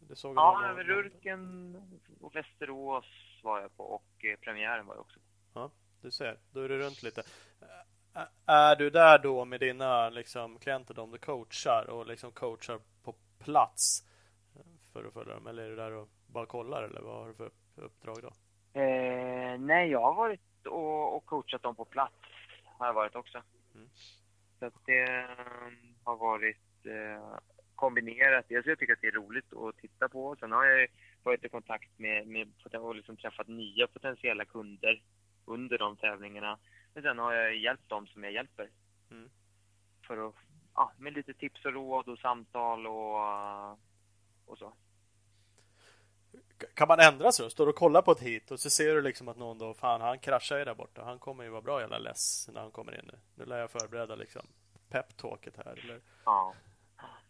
Det såg ja, någon... Rörken och Västerås var jag på och eh, premiären var jag också Ja, du ser. Då är du runt lite. Är du där då med dina liksom, klienter, de du coachar och liksom coachar på plats för att följa dem? Eller är du där och bara kollar eller vad har du för uppdrag då? Eh, nej, jag har varit och, och, coachat dem på plats. Har jag varit också. Mm. Så att det um, har varit eh, kombinerat. Dels jag tycker att det är roligt att titta på. Sen har jag varit i kontakt med, med och liksom träffat nya potentiella kunder under de tävlingarna. Sen har jag hjälpt dem som jag hjälper. Mm. För att, ja, med lite tips och råd och samtal och, och så. Kan man ändra sig då? Står du och kollar på ett hit och så ser du liksom att någon då, fan han kraschar ju där borta. Han kommer ju vara bra jävla less när han kommer in nu. Nu lär jag förbereda liksom peptalket här eller? Ja.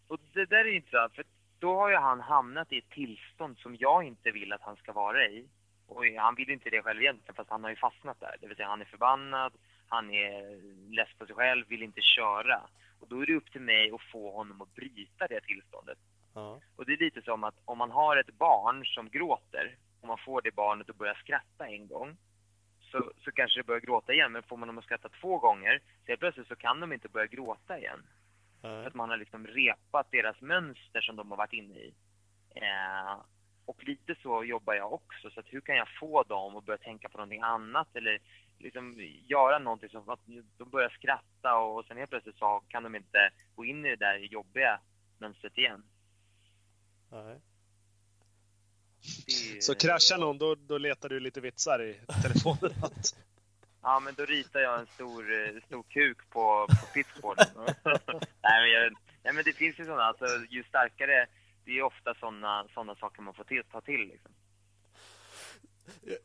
Och det där är intressant för då har ju han hamnat i ett tillstånd som jag inte vill att han ska vara i. Och han vill inte det själv egentligen, fast han har ju fastnat där. Det vill säga han är förbannad, han är less på sig själv, vill inte köra. Och då är det upp till mig att få honom att bryta det tillståndet. Ja. Och det är lite som att om man har ett barn som gråter, och man får det barnet att börja skratta en gång, så, så kanske det börjar gråta igen. Men får man dem att skratta två gånger, så plötsligt så kan de inte börja gråta igen. Mm. För att man har liksom repat deras mönster som de har varit inne i. Eh, och lite så jobbar jag också. Så att hur kan jag få dem att börja tänka på någonting annat eller liksom göra någonting som att de börjar skratta och sen helt plötsligt så kan de inte gå in i det där jobbiga mönstret igen. Nej. Det... Så kraschar någon, då, då letar du lite vitsar i telefonen? ja, men då ritar jag en stor, eh, stor kuk på, på pitchboarden. nej, men jag, nej, men det finns ju sådana, alltså ju starkare det är ofta sådana såna saker man får till, ta till. Liksom.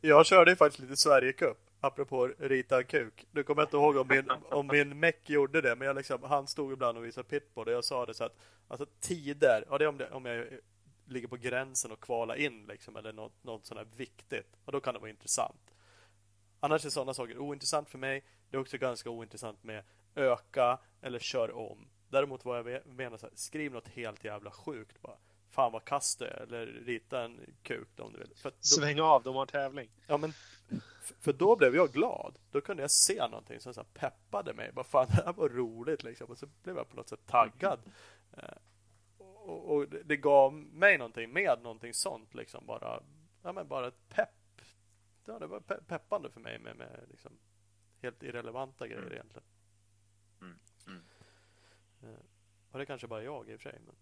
Jag körde ju faktiskt lite Sverigecup, apropå rita en kuk. Nu kommer jag inte ihåg om min, om min meck gjorde det, men jag liksom, han stod ibland och visade pitboard och jag sa det så att alltså tider, ja det är om, det, om jag ligger på gränsen och kvala in liksom, eller något, något sånt här viktigt, och då kan det vara intressant. Annars är sådana saker ointressant för mig. Det är också ganska ointressant med öka eller kör om. Däremot vad jag menar så här, skriv något helt jävla sjukt bara fan vad kast det är, eller rita en kuk om du vill. För då, Sväng av, de har tävling. Ja, men för då blev jag glad. Då kunde jag se någonting som så peppade mig. Bara fan, det här var roligt liksom. Och så blev jag på något sätt taggad. Eh, och, och det gav mig någonting med någonting sånt liksom. Bara, ja men bara ett pepp. Ja, det var pe peppande för mig med, med liksom helt irrelevanta grejer mm. egentligen. Mm. Mm. Eh, och det kanske bara jag i och för sig. Men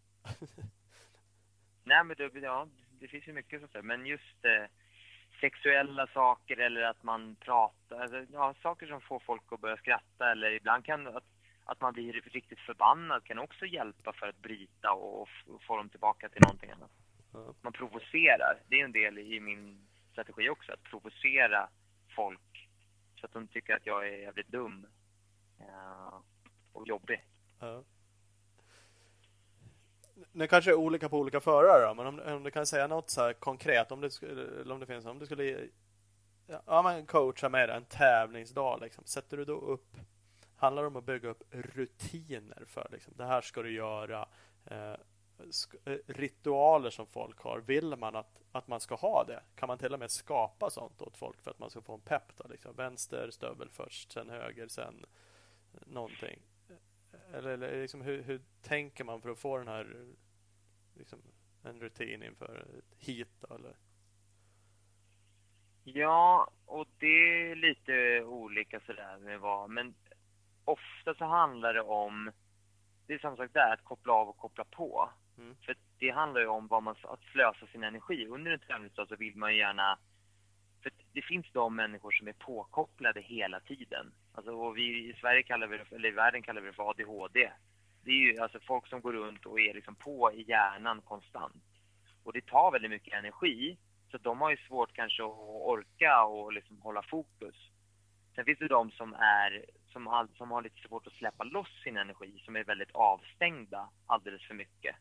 Nej, men det, ja, det finns ju mycket sånt där. Men just eh, sexuella saker eller att man pratar, alltså, ja, saker som får folk att börja skratta eller ibland kan att, att man blir riktigt förbannad kan också hjälpa för att bryta och, och få dem tillbaka till någonting annat. Man provocerar. Det är en del i min strategi också, att provocera folk så att de tycker att jag är jävligt dum ja, och jobbig. Mm nu kanske det är olika på olika förare då, men om, om, du kan säga något så konkret om det, skulle, om det finns om du skulle ja, men coacha med en tävlingsdag liksom. Sätter du då upp handlar det om att bygga upp rutiner för liksom, det här ska du göra eh, eh, ritualer som folk har. Vill man att, att man ska ha det? Kan man till och med skapa sånt åt folk för att man ska få en pepp? Då, liksom? Vänster stövel först, sen höger, sen någonting. Eller, eller liksom, hur, hur, tänker man för att få den här liksom, en rutin inför ett hit? Eller? Ja, och det är lite olika sådär med vad, men ofta så handlar det om, det är samma sak där, att koppla av och koppla på. Mm. För det handlar ju om vad man, att slösa sin energi. Under en träningsdag så vill man ju gärna... För det finns de människor som är påkopplade hela tiden. Alltså, och vi i Sverige kallar vi det, eller i världen kallar vi det för ADHD. Det är ju alltså folk som går runt och är liksom på i hjärnan konstant. Och det tar väldigt mycket energi. Så de har ju svårt kanske att orka och liksom hålla fokus. Sen finns det de som, är, som, har, som har lite svårt att släppa loss sin energi, som är väldigt avstängda alldeles för mycket.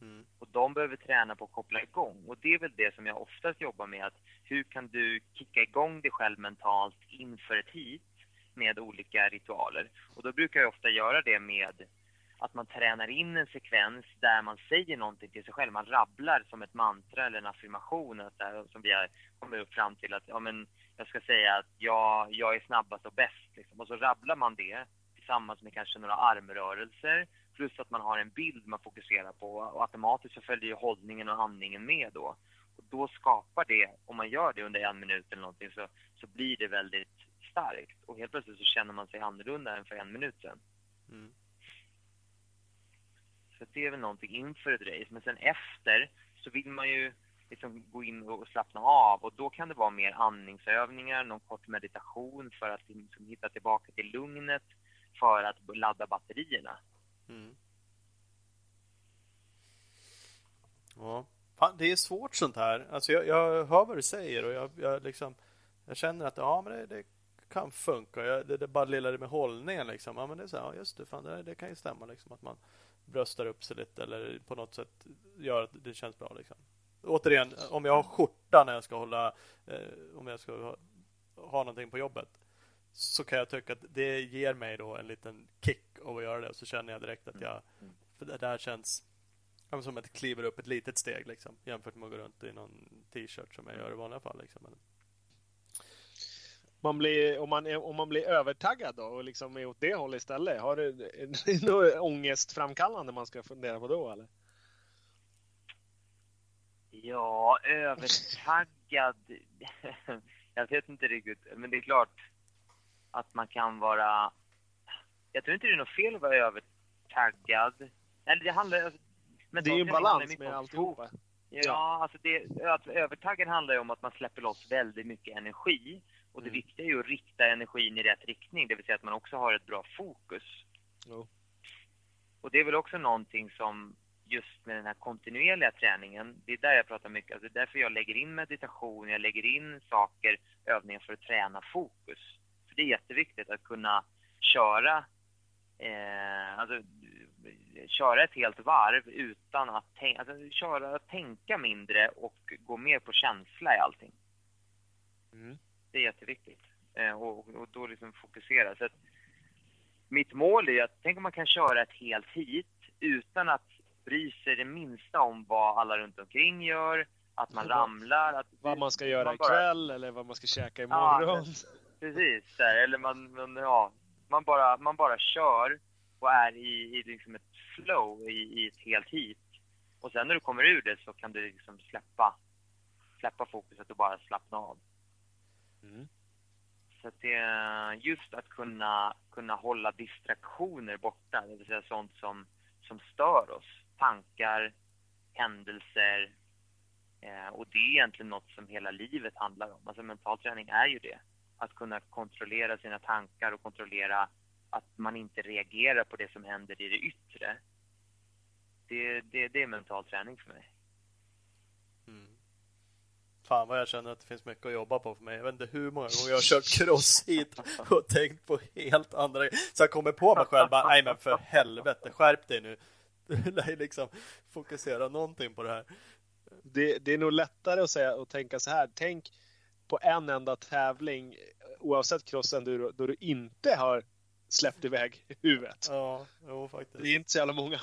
Mm. Och de behöver träna på att koppla igång. Och det är väl det som jag oftast jobbar med, att hur kan du kicka igång dig själv mentalt inför ett hit med olika ritualer? Och då brukar jag ofta göra det med att man tränar in en sekvens där man säger någonting till sig själv. Man rabblar som ett mantra eller en affirmation att, som vi har kommit upp fram till att ja, men jag ska säga att jag, jag är snabbast och bäst. Liksom. Och så rabblar man det tillsammans med kanske några armrörelser plus att man har en bild man fokuserar på och automatiskt så följer ju hållningen och andningen med då. Och då skapar det, om man gör det under en minut eller någonting så, så blir det väldigt starkt och helt plötsligt så känner man sig annorlunda än för en minut sedan. Mm. Så det är väl någonting inför ett race. Men sen efter så vill man ju liksom gå in och slappna av och då kan det vara mer andningsövningar, någon kort meditation för att liksom hitta tillbaka till lugnet för att ladda batterierna. Mm. Ja, Fan, det är svårt sånt här. Alltså jag, jag hör vad du säger och jag, jag, liksom, jag känner att ja, men det, det kan funka. Jag, det, det bara lilla det med hållningen. Liksom. Ja, men det är så, här, ja, just det, fan, det, det kan ju stämma. Liksom, att man bröstar upp sig lite eller på något sätt gör att det känns bra. Liksom. Återigen, om jag har skjorta när jag ska hålla, eh, om jag ska ha, ha någonting på jobbet så kan jag tycka att det ger mig då en liten kick av att göra det. Och så känner jag direkt att jag, för det där känns som att jag kliver upp ett litet steg liksom, jämfört med att gå runt i någon t-shirt som jag gör i vanliga fall. Liksom. Man blir, om, man om man blir övertaggad då och liksom är åt det hållet istället, har du något ångestframkallande man ska fundera på då eller? Ja, övertaggad. jag vet inte riktigt, men det är klart att man kan vara... Jag tror inte det är något fel att vara övertaggad. Eller det handlar... Alltså, det är ju en balans med alltihopa. Ja, ja, alltså det, att övertaggad handlar ju om att man släpper loss väldigt mycket energi. Och det mm. viktiga är ju att rikta energin i rätt riktning, det vill säga att man också har ett bra fokus. Oh. Och det är väl också någonting som just med den här kontinuerliga träningen, det är där jag pratar mycket, alltså det är därför jag lägger in meditation, jag lägger in saker, övningar för att träna fokus. Det är jätteviktigt att kunna köra, eh, alltså, köra ett helt varv utan att tänka, alltså, köra, tänka mindre och gå mer på känsla i allting. Mm. Det är jätteviktigt. Eh, och, och, då liksom fokusera. Så att, mitt mål är att, tänk om man kan köra ett helt hit utan att bry sig det minsta om vad alla runt omkring gör, att man ramlar. Att, vad man ska göra man bara... ikväll eller vad man ska käka imorgon. Ja, precis, där. eller man, man, ja, man, bara, man bara kör och är i, i liksom ett flow i, i ett helt hit. Och sen när du kommer ur det så kan du liksom släppa, släppa fokuset och bara slappna av. Mm. Så att det just att kunna, kunna hålla distraktioner borta, det vill säga sånt som, som stör oss. Tankar, händelser. Eh, och det är egentligen något som hela livet handlar om. Alltså mental träning är ju det. Att kunna kontrollera sina tankar och kontrollera att man inte reagerar på det som händer i det yttre. Det, det, det är mental träning för mig. Mm. Fan vad jag känner att det finns mycket att jobba på för mig. Jag vet inte hur många gånger jag har kört cross hit och tänkt på helt andra Så jag kommer på mig själv bara, nej men för helvete, skärp dig nu. Du lär liksom fokusera någonting på det här. Det, det, är nog lättare att säga och tänka så här. Tänk på en enda tävling oavsett crossen då, då du inte har släppt iväg huvudet. Ja, jo, faktiskt. Det är inte så jävla många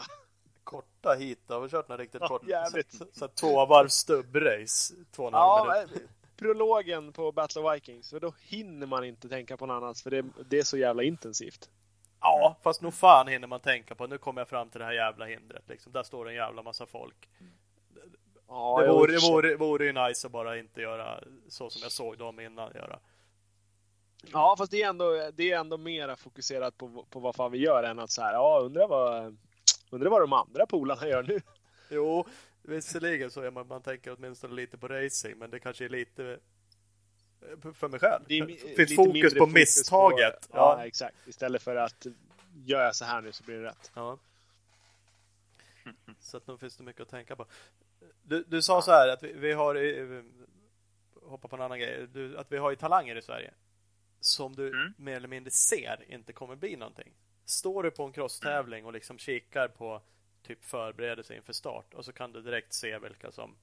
korta hit. Har vi kört några riktigt ja, kort? Jävligt. Så, så, två varv stubbrace. Två ja, minut. Eh, prologen på Battle of Vikings. För då hinner man inte tänka på något annat. För det, det är så jävla intensivt. Ja, fast nog fan hinner man tänka på. Nu kommer jag fram till det här jävla hindret. Liksom. Där står en jävla massa folk. Ja, det vore, vore, vore ju nice att bara inte göra så som jag såg dem innan göra. Ja, fast det är ändå, det är ändå mera fokuserat på, på vad fan vi gör än att så här, ja, undrar vad Undrar vad de andra polarna gör nu? Jo, visserligen så är man, man tänker åtminstone lite på racing, men det kanske är lite för mig själv. Det, det finns fokus på fokus misstaget. På, ja. ja. exakt. Istället för att gör jag så här nu så blir det rätt. Ja. Så att nu finns det mycket att tänka på. Du, du sa så här att vi, vi har hoppa på en annan grej. Du, att vi har ju talanger i Sverige som du mm. mer eller mindre ser inte kommer bli någonting. Står du på en crosstävling och liksom kikar på typ förberedelse inför start och så kan du direkt se vilka som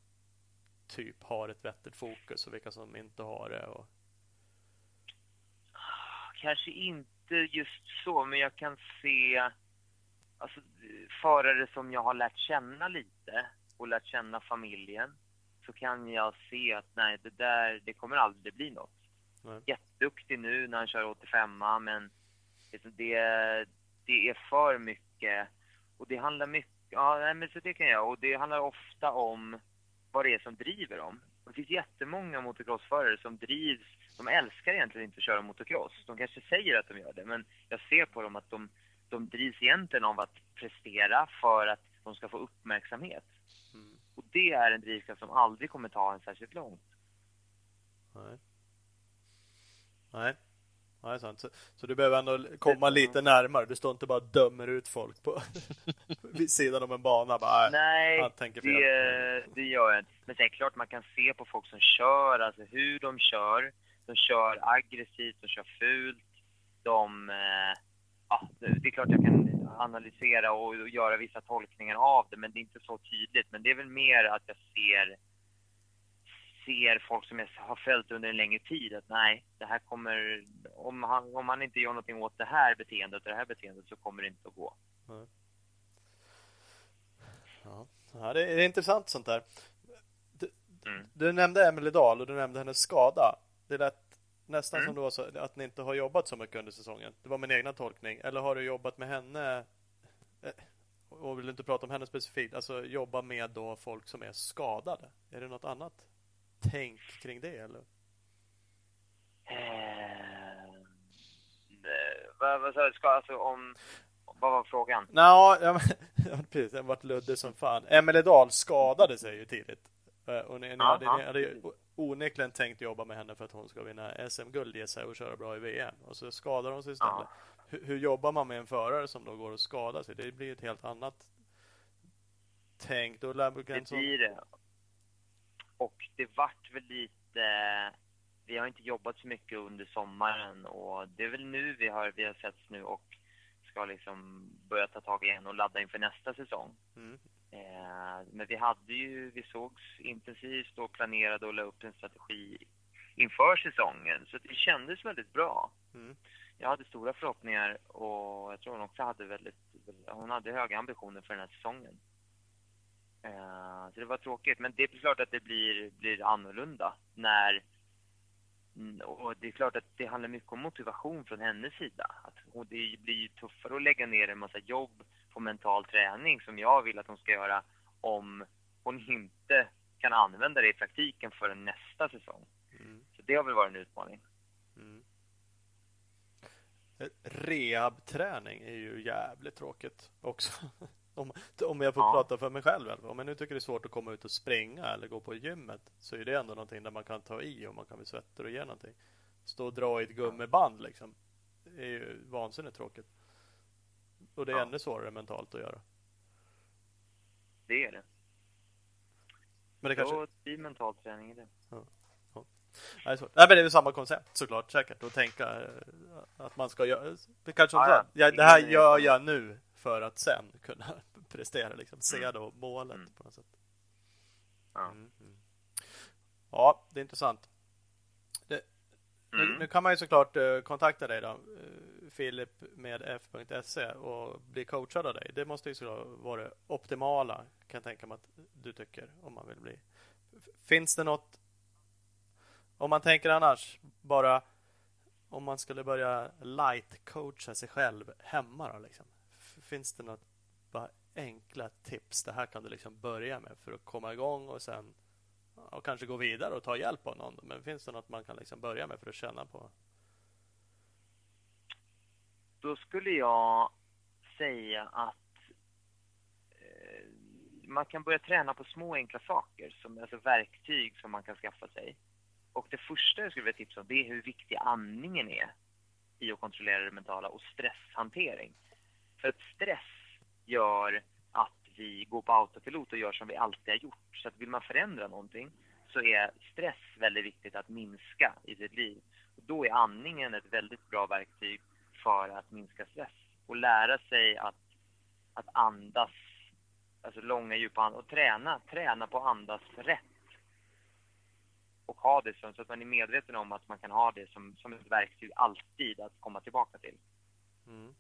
typ har ett vettigt fokus och vilka som inte har det. Och... Kanske inte just så, men jag kan se alltså, förare som jag har lärt känna lite och lärt känna familjen så kan jag se att nej, det där, det kommer aldrig bli något. Nej. Jätteduktig nu när han kör 85 men liksom det, det är för mycket och det handlar mycket, ja men så det kan jag och det handlar ofta om vad det är som driver dem. Det finns jättemånga motocrossförare som drivs, de älskar egentligen inte att köra motocross. De kanske säger att de gör det, men jag ser på dem att de, de drivs egentligen av att prestera för att de ska få uppmärksamhet. Och det är en drivkraft som aldrig kommer ta en särskilt långt. Nej. Nej. Nej, sant. Så, så, du behöver ändå komma lite närmare. Du står inte bara och dömer ut folk på vid sidan om en bana. Bara, nej, det, det gör jag inte. Men sen är klart man kan se på folk som kör, alltså hur de kör. De kör aggressivt, de kör fult. De... Eh, ja, det är klart jag kan analysera och göra vissa tolkningar av det, men det är inte så tydligt. Men det är väl mer att jag ser ser folk som jag har följt under en längre tid att nej, det här kommer, om han, om han inte gör någonting åt det här beteendet och det här beteendet så kommer det inte att gå. Mm. Ja, det är, intressant sånt där. Du, mm. du nämnde Emelie Dahl och du nämnde hennes skada. Det lät nästan mm. som det var så att ni inte har jobbat så mycket under säsongen. Det var min egna tolkning. Eller har du jobbat med henne eh, och vill inte prata om henne specifikt, alltså jobba med då folk som är skadade? Är det något annat tänk kring det eller? Eh, vad, vad sa du? Ska, alltså om... Vad var frågan? Nå, ja, precis. Den vart luddig som fan. Emelie Dahl skadade sig ju tidigt. Eh, och ni, ni, hade, ni hade onekligen tänkt jobba med henne för att hon ska vinna SM-guld i sig och köra bra i VM. Och så skadar hon sig istället. Hur, hur, jobbar man med en förare som då går och skadar sig? Det blir ett helt annat tänk. Då det blir det. Och det vart väl lite... Vi har inte jobbat så mycket under sommaren och det är väl nu vi har, vi har setts nu och ska liksom börja ta tag igen och ladda inför nästa säsong. Mm. Eh, men vi hade ju, vi sågs intensivt och planerade och la upp en strategi inför säsongen. Så det kändes väldigt bra. Mm. Jag hade stora förhoppningar och jag tror hon också hade väldigt, hon hade höga ambitioner för den här säsongen. Eh, så det var tråkigt, men det är klart att det blir, blir annorlunda när mm, och det är klart att det handlar mycket om motivation från hennes sida. Att, det blir tuffare att lägga ner en massa jobb på mental träning som jag vill att hon ska göra om hon inte kan använda det i praktiken förrän nästa säsong. Mm. Så det har väl varit en utmaning. Mm. Rehabträning är ju jävligt tråkigt också. Om, om jag får ja. prata för mig själv. Om jag nu tycker det är svårt att komma ut och springa eller gå på gymmet så är det ändå någonting där man kan ta i och man kan bli svettig och ge någonting. Stå och dra i ett gummiband liksom. Det är ju vansinnigt tråkigt. Och det är ja. ännu svårare mentalt att göra. Det är det. Men det kanske... det blir mental träning i det. Ja. Ja. Nej, men det är väl samma koncept såklart säkert att tänka eh, att man ska göra. Det kanske ja, ja. det här gör jag nu för att sen kunna prestera, liksom, se mm. då målet mm. på något sätt. Ja. Mm, mm. ja, det är intressant. Det, nu, mm. nu, kan man ju såklart uh, kontakta dig då, uh, Filip med f.se och bli coachad av dig. Det måste ju såklart vara det optimala, kan jag tänka mig att du tycker, om man vill bli. Finns det något, om man tänker annars, bara om man skulle börja light coacha sig själv hemma då, liksom finns det något bara enkla tips? Det här kan du liksom börja med för att komma igång och sen och kanske gå vidare och ta hjälp av någon. Men finns det något man kan liksom börja med för att känna på? Då skulle jag säga att eh, man kan börja träna på små enkla saker, som, alltså verktyg som man kan skaffa sig. Och det första jag skulle vilja tipsa om, det är hur viktig andningen är i att kontrollera det mentala och stresshantering. För att stress gör att vi går på autopilot och gör som vi alltid har gjort. Så att vill man förändra någonting så är stress väldigt viktigt att minska i sitt liv. Och då är andningen ett väldigt bra verktyg för att minska stress och lära sig att, att andas, alltså långa djupa andar och träna, träna på att andas rätt. Och ha det så, så att man är medveten om att man kan ha det som, som ett verktyg alltid att komma tillbaka till. Mm.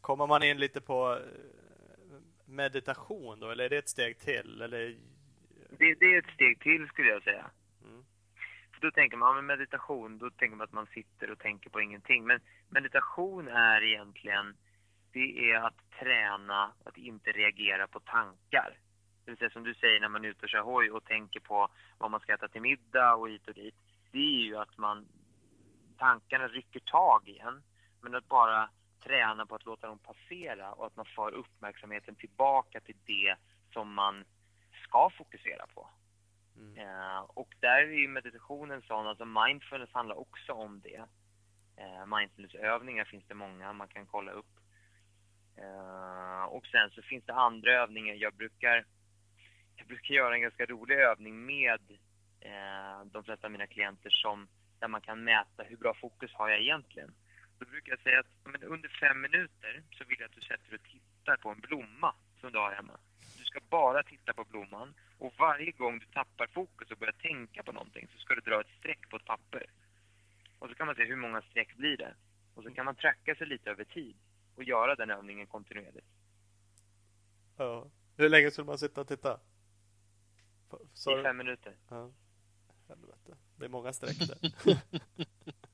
Kommer man in lite på eh, meditation då, eller är det ett steg till? Eller? Det, det är ett steg till skulle jag säga. Då tänker man, med meditation, då tänker man att man sitter och tänker på ingenting. Men meditation är egentligen, det är att träna att inte reagera på tankar. Det vill säga som du säger när man är ute och kör hoj och tänker på vad man ska äta till middag och hit och dit. Det är ju att man, tankarna rycker tag igen. Men att bara träna på att låta dem passera och att man för uppmärksamheten tillbaka till det som man ska fokusera på. Mm. Eh, och där är ju meditationen sån, alltså mindfulness handlar också om det. Eh, mindfulnessövningar finns det många man kan kolla upp. Eh, och sen så finns det andra övningar. Jag brukar, jag brukar göra en ganska rolig övning med eh, de flesta av mina klienter som, där man kan mäta hur bra fokus har jag egentligen. Då brukar jag säga att men under fem minuter så vill jag att du sätter dig och tittar på en blomma som du har hemma. Du ska bara titta på blomman och varje gång du tappar fokus och börjar tänka på någonting så ska du dra ett streck på ett papper. Och så kan man se hur många streck blir det. Och så kan man tracka sig lite över tid och göra den övningen kontinuerligt. Ja. Hur länge skulle man sitta och titta? Så... I fem minuter. Ja. Helvete. Det är många streck där.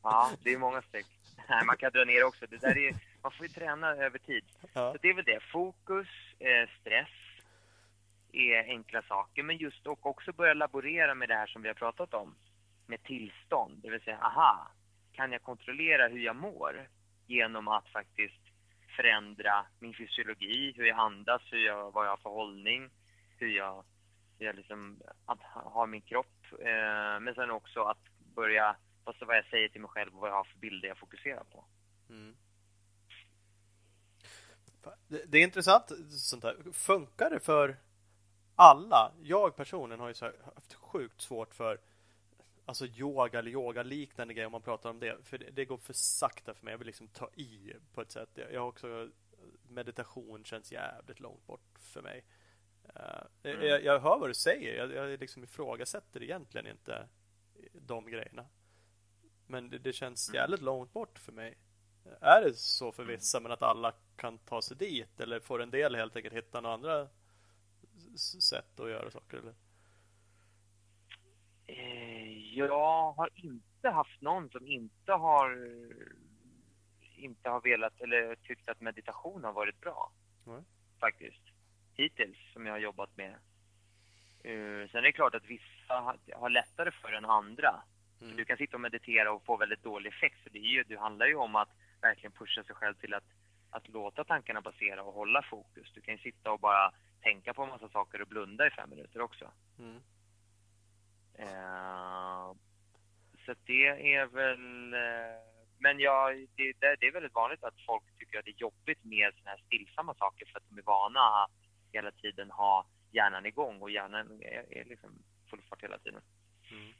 ja, det är många streck. Nej, man kan dra ner också. Det där är, man får ju träna över tid. Ja. Så det är väl det. Fokus, eh, stress är enkla saker. Men just och också börja laborera med det här som vi har pratat om. Med tillstånd. Det vill säga, aha, kan jag kontrollera hur jag mår genom att faktiskt förändra min fysiologi, hur jag andas, hur jag, vad jag har för hållning, hur jag, hur jag liksom, att, har min kropp. Eh, men sen också att börja Alltså vad jag säger till mig själv och vad jag har för bilder jag fokuserar på. Mm. Det, är intressant sånt här. Funkar det för alla? Jag personligen har ju haft sjukt svårt för Alltså yoga eller yoga-liknande grejer om man pratar om det. För det, det, går för sakta för mig. Jag vill liksom ta i på ett sätt. Jag, jag har också Meditation känns jävligt långt bort för mig. Uh, mm. jag, jag, hör vad du säger. Jag, jag liksom ifrågasätter egentligen inte de grejerna. Men det, det känns mm. jävligt långt bort för mig. Är det så för vissa, men att alla kan ta sig dit? Eller får en del helt enkelt hitta några andra sätt att göra saker? Eller? Eh, jag har inte haft någon som inte har inte har velat eller tyckt att meditation har varit bra. Mm. Faktiskt. Hittills, som jag har jobbat med. Uh, sen är det klart att vissa har lättare för än andra. Mm. Du kan sitta och meditera och få väldigt dålig effekt. Så det, är ju, det handlar ju om att verkligen pusha sig själv till att, att låta tankarna passera och hålla fokus. Du kan ju sitta och bara tänka på en massa saker och blunda i fem minuter också. Mm. Uh, så det är väl... Uh, men ja, det, det, är väldigt vanligt att folk tycker att det är jobbigt med såna här stillsamma saker för att de är vana att hela tiden ha hjärnan igång och hjärnan är, är liksom full fart hela tiden. Mm.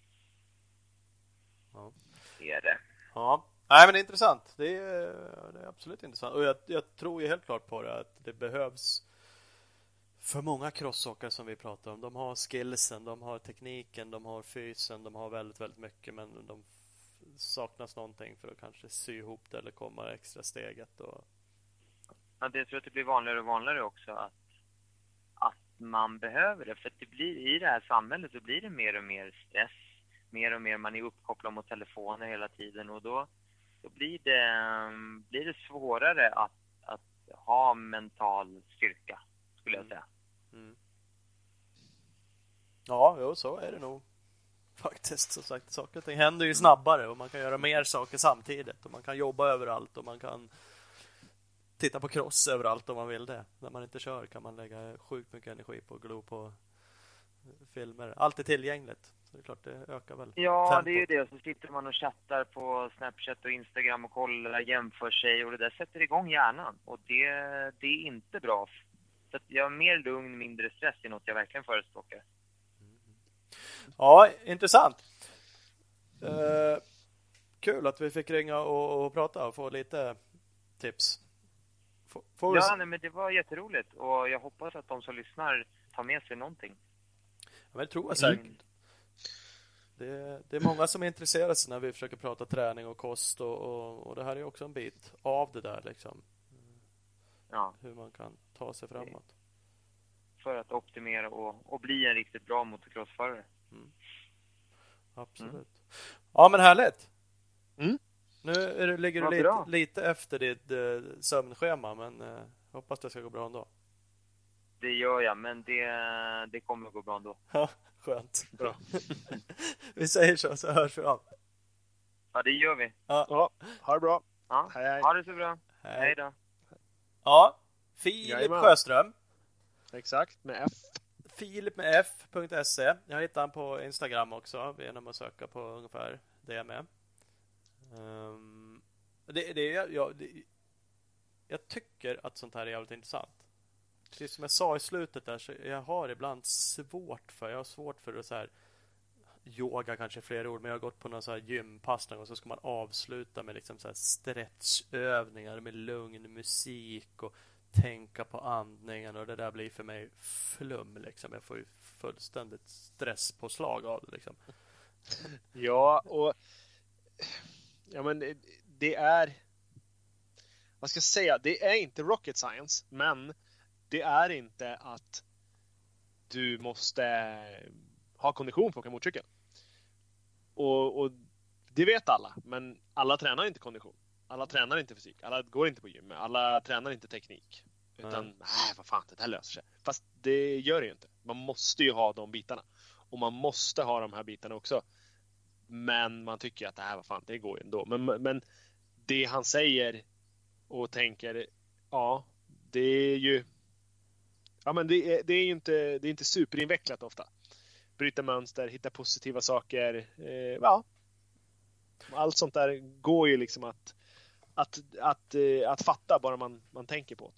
Ja. Det är det. Ja. Nej, men det är intressant. Det är, det är absolut intressant. Och jag, jag, tror ju helt klart på det att det behövs för många crossåkare som vi pratar om. De har skillsen, de har tekniken, de har fysen, de har väldigt, väldigt mycket men de saknas någonting för att kanske sy ihop det eller komma extra steget. Och... Ja, det tror jag det blir vanligare och vanligare också att, att man behöver det. För att det blir, i det här samhället så blir det mer och mer stress mer och mer, man är uppkopplad mot telefoner hela tiden och då, då blir, det, mm, blir det svårare att, att ha mental styrka, skulle jag säga. Mm. Ja, jo, så är det nog faktiskt. Som sagt, saker och ting händer ju snabbare och man kan göra mer saker samtidigt och man kan jobba överallt och man kan titta på cross överallt om man vill det. När man inte kör kan man lägga sjukt mycket energi på att glo på filmer. Allt är tillgängligt. Så det är klart, det ökar väl Ja, tempot. det är ju det. Så sitter man och chattar på Snapchat och Instagram och kollar, jämför sig och det där sätter igång hjärnan. Och det, det är inte bra. Så att jag är mer lugn, mindre stress är något jag verkligen förespråkar. Ja, intressant. Eh, kul att vi fick ringa och, och prata och få lite tips. Får, får vi Ja, nej, men det var jätteroligt och jag hoppas att de som lyssnar tar med sig någonting. Ja, men det tror jag säkert. Det, det är många som intresserar sig när vi försöker prata träning och kost och, och, och det här är också en bit av det där liksom. Ja, Hur man kan ta sig framåt. för att optimera och, och bli en riktigt bra motocrossförare. Absolut. Ja, men härligt. Mm. Nu är du, ligger du lite, lite efter ditt eh, sömnschema, men eh, jag hoppas det ska gå bra ändå. Det gör jag, men det, det kommer gå bra ändå. Ja, skönt. Bra. vi säger så, så hörs vi av. Ja, det gör vi. Ja, ha det bra. Ja, Hej, hej. ha det så bra. Hej då. Ja, Filip Jajamän. Sjöström. Exakt, med F. Filip med f.se. Jag hittar han på Instagram också genom att söka på ungefär det med. Um, det, det, är- jag, det, jag tycker att sånt här är jävligt intressant. Precis som jag sa i slutet där så jag har ibland svårt för, jag har svårt för att så här yoga kanske fler ord, men jag har gått på någon så här gympass någon gång så ska man avsluta med liksom så här stretchövningar med lugn musik och tänka på andningen och det där blir för mig flum liksom. Jag får ju fullständigt stresspåslag av det liksom. Ja, och ja, men det- är vad ska jag säga? Det är inte rocket science, men det är inte att du måste ha kondition för att åka motorcykel. Och, och det vet alla, men alla tränar inte kondition. Alla tränar inte fysik. Alla går inte på gym. Alla tränar inte teknik. Utan, Nej. nej, vad fan, det där löser sig. Fast det gör det ju inte. Man måste ju ha de bitarna. Och man måste ha de här bitarna också. Men man tycker att det här, vad fan, det går ju ändå. Men, men det han säger och tänker, ja, det är ju... Ja, men det är, det är ju inte, det är inte superinvecklat ofta. Bryta mönster, hitta positiva saker. Eh, ja. Allt sånt där går ju liksom att, att, att, eh, att fatta bara man, man tänker på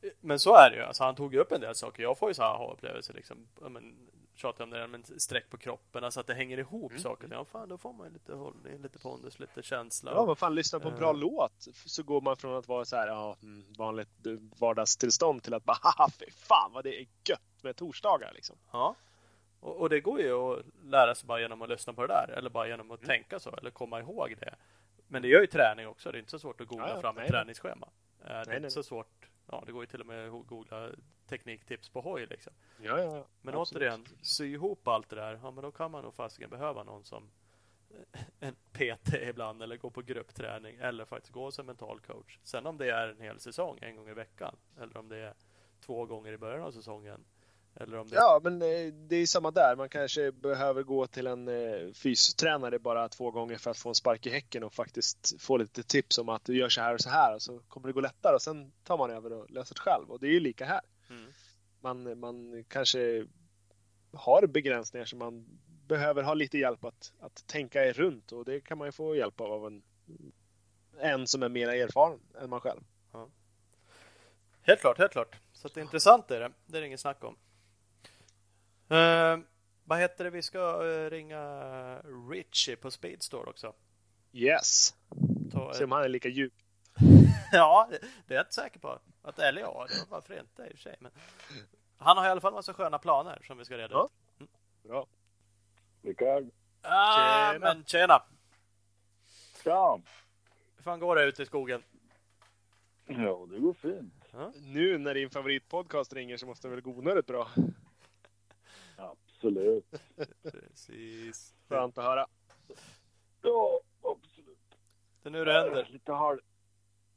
det. Men så är det ju. Alltså, han tog ju upp en del saker. Jag får ju så här aha-upplevelser liksom. Men, tjatar om det där med streck på kroppen. Alltså att det hänger ihop saker. Ja, fan, då får man lite hållning, lite pondus, lite känsla. Ja, vad fan, lyssna på en bra Eh. låt så går man från att vara så här, ja, mm, vanligt eh, vardagstillstånd till att bara, haha, fy fan vad det är gött med torsdagar liksom. Ja. Och, och det går ju att lära sig bara genom att lyssna på det där. Eller bara genom att tänka så. Eller komma ihåg det. Men det gör ju träning också. Det är inte så svårt att googla Ja, fram ett nej, nej. träningsschema. Eh, Det är nej, inte nej. så svårt. Ja, det går ju till och med att googla tekniktips på hoj liksom. Ja, ja. Men Absolut. återigen, sy ihop allt det där. Ja, men då kan man nog fasiken behöva någon som en PT ibland eller gå på gruppträning eller faktiskt gå som mental coach. Sen om det är en hel säsong, en gång i veckan eller om det är två gånger i början av säsongen eller om det Ja, men eh, det är samma där. Man kanske behöver gå till en eh, fystränare bara två gånger för att få en spark i häcken och faktiskt få lite tips om att du gör så här och så här och så kommer det gå lättare och sen tar man över och löser det själv. Och det är ju lika här. Mm. Man, man kanske har begränsningar som man behöver ha lite hjälp att, att tänka er runt och det kan man ju få hjälp av av en, en som är mer erfaren än man själv. Helt klart, helt klart. Så det är intressant är det. Det är det inget snack om. Eh, vad heter det? Vi ska eh, ringa Richie på Speedstore också. Yes! Ta Se om han är lika djup. Ja, det- det är jag inte säker på. Att, eller ja, det- varför inte i och för sig. Men han har i alla fall massa sköna planer som vi ska reda Ja. ut. Bra. Rickard. Ah, Tjena. men tjena! Tja! Hur fan går det ute i skogen? Ja, det går fint. Nu när din favoritpodcast ringer så måste det väl gå onödigt bra. Absolut. Precis. Skönt att höra. Ja, absolut. Det är nu det händer. Lite halv...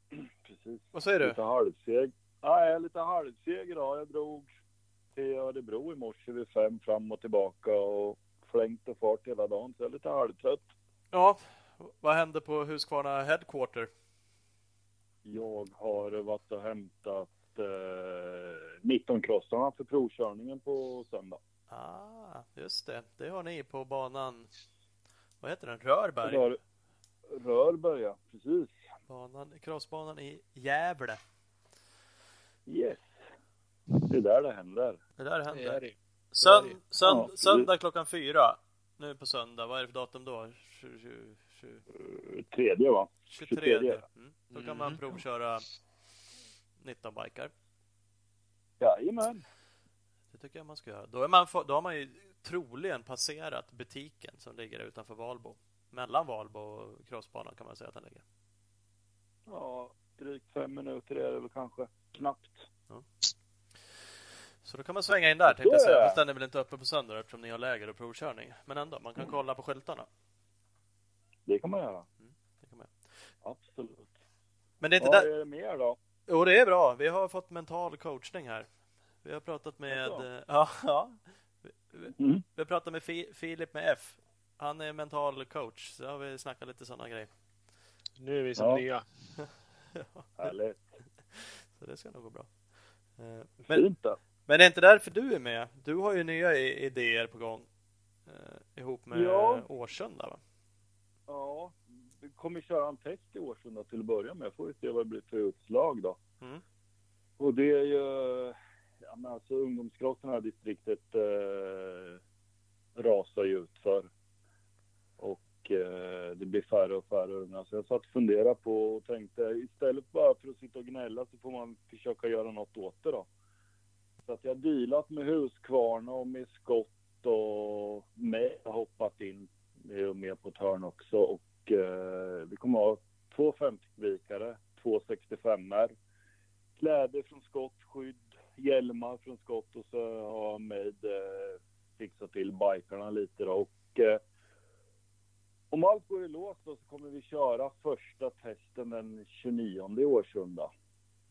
Precis. Vad säger du? Lite halvseg. Ja, jag är lite halvseg idag. Jag drog till Örebro i morse vid fem fram och tillbaka och flängt och fart hela dagen. Så jag är lite halvtrött. Ja, vad hände på Husqvarna Headquarter? Jag har varit och hämtat eh, 19-krossarna för provkörningen på söndag. Ah, just det. Det har ni på banan. Vad heter den? Rörberg? Rör, Rörberg, ja. Precis. Banan, crossbanan i Gävle. Yes. Det är där det händer. Det där Det är händer. det. Sön, det är det. sön, Ja, söndag klockan fyra. Nu på söndag. Vad är det för datum då? 20, 20, 20, Eh, Tredje, va? 23. 23. Mm. Då kan man Mm. provköra 19 bikar. Jajamän. Det tycker jag man ska göra. Då, är man, då har man ju troligen passerat butiken som ligger utanför Valbo. Mellan Valbo och crossbanan kan man säga att den ligger. Ja, drygt fem minuter är det väl kanske. Knappt. Så då kan man svänga in där tänkte jag säga. Fast den är väl inte öppen på söndag eftersom ni har läger och provkörning. Men ändå, man kan kolla på skyltarna. Det kan man göra. Det kan man. Absolut. Men det är inte Vad där. är det mer då? Jo, det är bra. Vi har fått mental coachning här. Vi har pratat med... Eh, Ja, ja. Mm. vi har pratat med Fi, Filip med F. Han är mental coach. Så har vi snackat lite sådana grejer. Nu är vi som Ja. nya. Härligt. Så det ska nog gå bra. Eh, Men, Fint det. men det är inte därför du är med. Du har ju nya idéer på gång. eh, Ihop med Ja. Årsunda va? Ja, vi kommer köra en test i Årsunda till att börja med. Får vi se vad det blir för utslag då. Mm. Och det är ju, ja men alltså ungdomskrossen här distriktet eh, rasar ju ut för. Och eh, det blir färre och färre unga. Så jag satt och funderade på och tänkte istället bara för att sitta och gnälla så får man försöka göra något åt det då. Så att jag har dealat med Huskvarna och med skott och med har hoppat in eh, med, med på ett hörn också. Och eh, vi kommer ha två 50 kubikare, två 65 er kläder från skott, skydd, hjälmar från skott och så har Made eh, fixat till bikarna lite då. Och eh, om allt går i lås då så kommer vi köra första testen den 29 i Årsunda.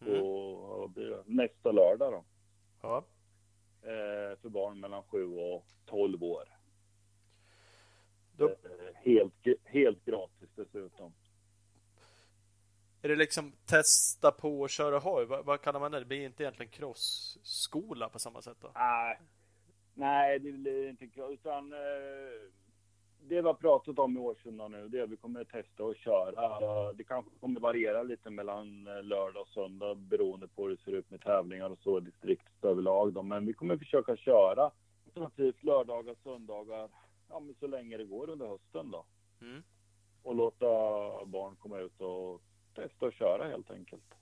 Mm. Och nästa lördag då. Ja. Eh, för barn mellan 7 och 12 år. Då, Eh, helt, helt gratis dessutom. Är det liksom testa på att köra hoj? Vad, vad kallar man det? Det blir inte egentligen crossskola på samma sätt då? Nej, nej det blir inte klart. Utan eh, det har pratat om i Årsunda nu, det är att vi kommer att testa och köra. Det kanske kommer variera lite mellan eh, lördag och söndag beroende på hur det ser ut med tävlingar och så distriktet överlag. Då. Men vi kommer försöka köra alternativt lördagar, söndagar, ja men så länge det går under hösten då. Mm. Och låta barn komma ut och testa och köra helt enkelt.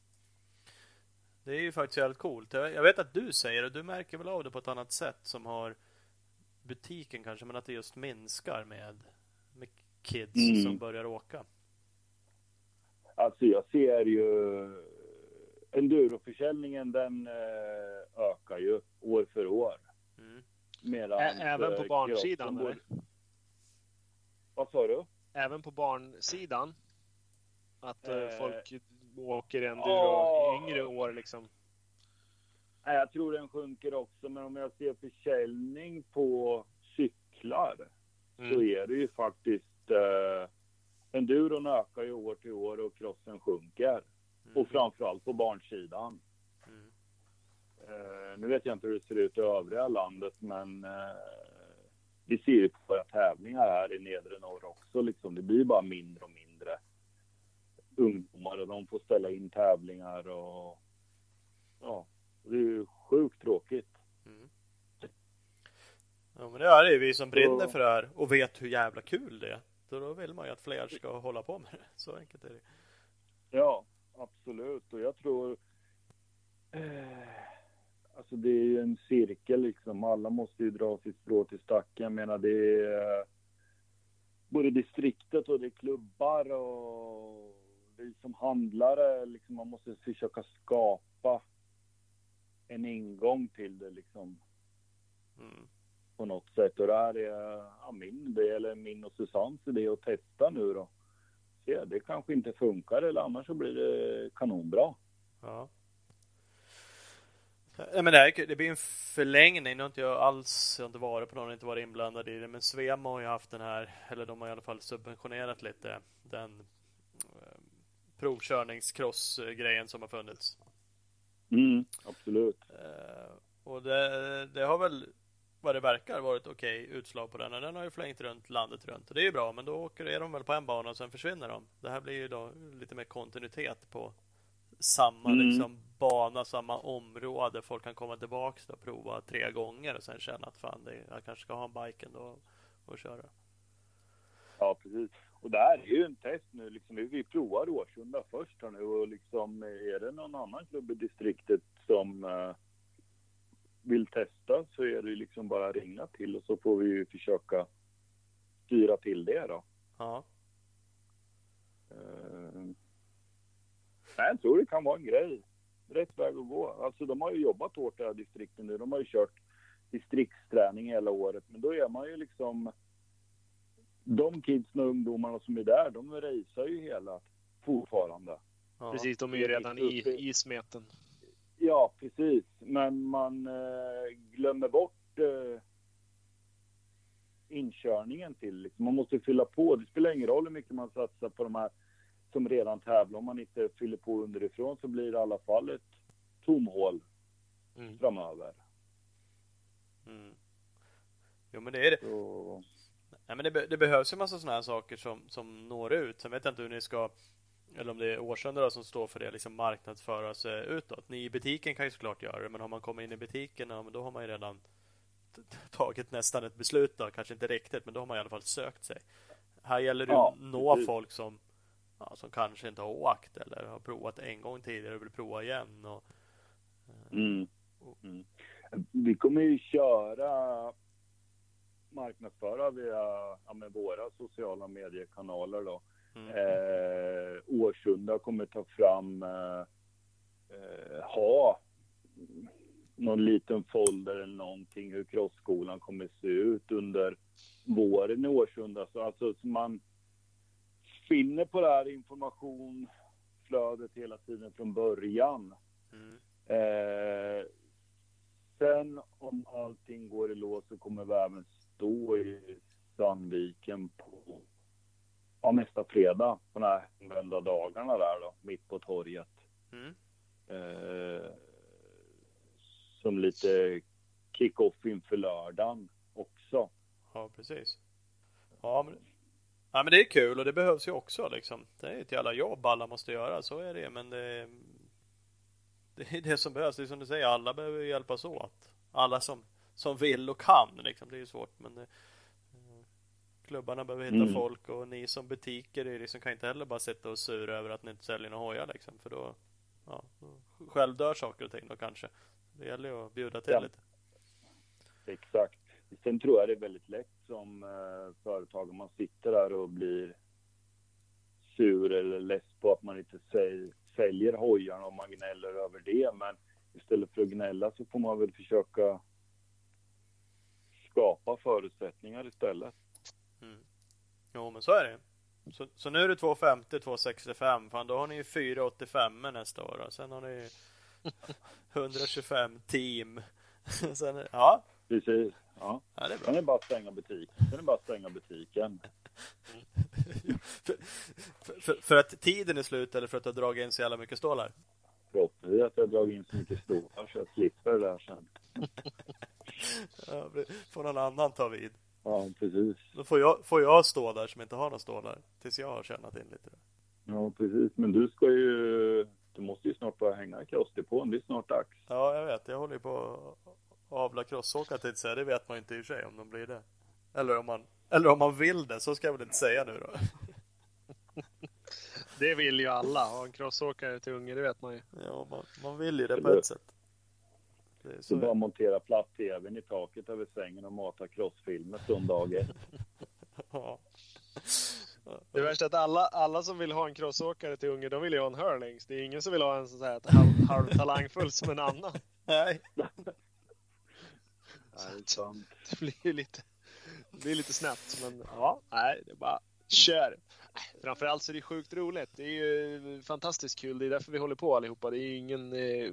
Det är ju faktiskt jävligt coolt. Jag vet att du säger det, du märker väl av det på ett annat sätt som har butiken kanske, men att det just minskar med, med kids Mm. som börjar åka. Alltså jag ser ju enduroförsäljningen den eh, ökar ju år för år. Mm. Medans, Ä- även på eh, barnsidan, går- Vad sa du? Även på barnsidan. Att eh, Eh, folk åker enduro i yngre år liksom. Nej, jag tror den sjunker också, men om jag ser försäljning på cyklar så Mm. är det ju faktiskt eh, enduron ökar ju år till år och crossen sjunker. Och framförallt på barnsidan. Mm. Eh, nu vet jag inte hur det ser ut i övriga landet, men eh, vi ser ju på våra tävlingar här i nedre norr också. Liksom, det blir bara mindre och mindre ungdomar och de får ställa in tävlingar och ja, det är ju sjukt tråkigt. Mm. Ja, men det är det ju vi som brinner för det här och vet hur jävla kul det är. Så då vill man ju att fler ska hålla på med det. Så enkelt är det. Ja, absolut. Och jag tror... Eh, alltså det är ju en cirkel liksom. Alla måste ju dra sitt strå till stacken. Jag menar det är eh, både distriktet och det är klubbar och vi som handlare liksom. Man måste försöka skapa en ingång till det liksom Mm. på något sätt. Och det här är ja, min idé eller min och Susannes idé att testa nu då. Se, det kanske inte funkar eller annars så blir det kanonbra. Ja. Ja, men det, här, det blir en förlängning. Nu har inte jag alls jag har inte varit på någon, inte varit inblandad i det. Men Svema har ju haft den här, eller de har i alla fall subventionerat lite den provkörningscross-grejen som har funnits. Mm, absolut. Eh, och det, det har väl vad det verkar varit okej okay utslag på den. Och den har ju flängt runt landet runt. Och det är ju bra, men då åker är de väl på en bana och sen försvinner de. Det här blir ju då lite mer kontinuitet på samma mm. liksom, bana, samma område. Folk kan komma tillbaka och prova tre gånger och sen känna att fan, det, jag kanske ska ha en bike ändå och köra. Ja, precis. Och det här är ju en test nu. Liksom, vi provar Råsunda först här nu och liksom, är det någon annan klubb i distriktet som uh vill testa så är det liksom bara ringa till och så får vi ju försöka styra till det då. Ja. Uh, jag tror det kan vara en grej. Rätt väg att gå. Alltså de har ju jobbat hårt det här distrikten nu. De har ju kört distriktsträning hela året. Men då är man ju liksom... De kidsen och ungdomarna som är där, de racear ju hela fortfarande. Ja. Precis, de är ju redan i, i smeten. Ja, precis. Men man eh, glömmer bort eh, inkörningen till. Liksom. Man måste fylla på. Det spelar ingen roll hur mycket man satsar på de här som redan tävlar. Om man inte fyller på underifrån så blir det i alla fall ett tomhål mm. framöver. Mm. Jo, men det är det. Så... Nej, men det, det behövs ju massa sådana här saker som, som når ut. Sen vet jag inte hur ni ska eller om det är Årsunda som står för det, liksom marknadsföra sig utåt. Ni i butiken kan ju såklart göra det, men har man kommit in i butiken, ja, men då har man ju redan tagit nästan ett beslut då, kanske inte riktigt, men då har man i alla fall sökt sig. Här gäller det ja, att nå precis. folk som, ja, som kanske inte har åkt eller har provat en gång tidigare och vill prova igen. Och, eh, mm. Mm. Vi kommer ju köra marknadsföra via ja, med våra sociala mediekanaler då. Mm. Eh, Årsunda kommer ta fram, eh, eh, ha någon liten folder eller någonting hur crossskolan kommer se ut under våren i Årsunda. Så alltså så man finner på det här informationsflödet hela tiden från början. Mm. Eh, sen om allting går i lås så kommer vi även stå i Sandviken på ja, nästa fredag på de här hemvända dagarna där då, mitt på torget. Mm. Eh, som lite kick-off inför lördagen också. Ja, precis. Ja men, ja, men det är kul och det behövs ju också liksom. Det är ett jävla jobb alla måste göra, så är det. Men det, det är det som behövs. Det är som du säger, alla behöver hjälpas åt. Alla som, som vill och kan liksom. Det är ju svårt, men det, Klubbarna behöver hitta mm. folk och ni som butiker är liksom, kan inte heller bara sitta och sura över att ni inte säljer några hojar liksom. För då, ja, då själv dör saker och ting då kanske. Det gäller ju att bjuda till ja. lite. Exakt. Sen tror jag det är väldigt lätt som eh, företag om man sitter där och blir sur eller less på att man inte säl säljer hojarna och man gnäller över det. Men istället för att gnälla så får man väl försöka skapa förutsättningar istället. Mm. Jo, men så är det. Så, så nu är det 250, 265. Fan, då har ni ju 485 nästa år. Och sen har ni 125 team. sen, ja. Precis. Ja. ja det är bra. Sen är det bara att stänga butiken. Sen är det bara att stänga butiken. för, för, för, att tiden är slut eller för att du har dragit in så jävla mycket stålar? Förhoppningsvis att jag dragit in så mycket stålar så jag slipper det där sen. ja, får någon annan ta vid. Ja, precis. Då får jag, får jag stå där som inte har några stålar tills jag har tjänat in lite. Ja, precis. Men du ska ju... Du måste ju snart börja hänga i crossdepån. Det är snart dags. Ja, jag vet. Jag håller ju på att avla crossåkare till säga. Det vet man inte i och för sig om de blir det. Eller om man, eller om man vill det. Så ska jag väl inte säga nu då. det vill ju alla. Ha en crossåkare till unge, det vet man ju. Ja, man, man vill ju det på ett sätt. Det är så bara montera platt-tvn i taket över sängen och mata crossfilmer söndagar. ja. Det värsta är att alla, alla som vill ha en crossåkare till unge, de vill ju ha en hurlings. Det är ingen som vill ha en sån här halv, halv talangfull som en annan. Nej. Nej, sant. Det blir ju lite, det blir lite snett, men ja, nej, det är bara kör. Framförallt så är det sjukt roligt. Det är ju fantastiskt kul. Det är därför vi håller på allihopa. Det är ingen, eh,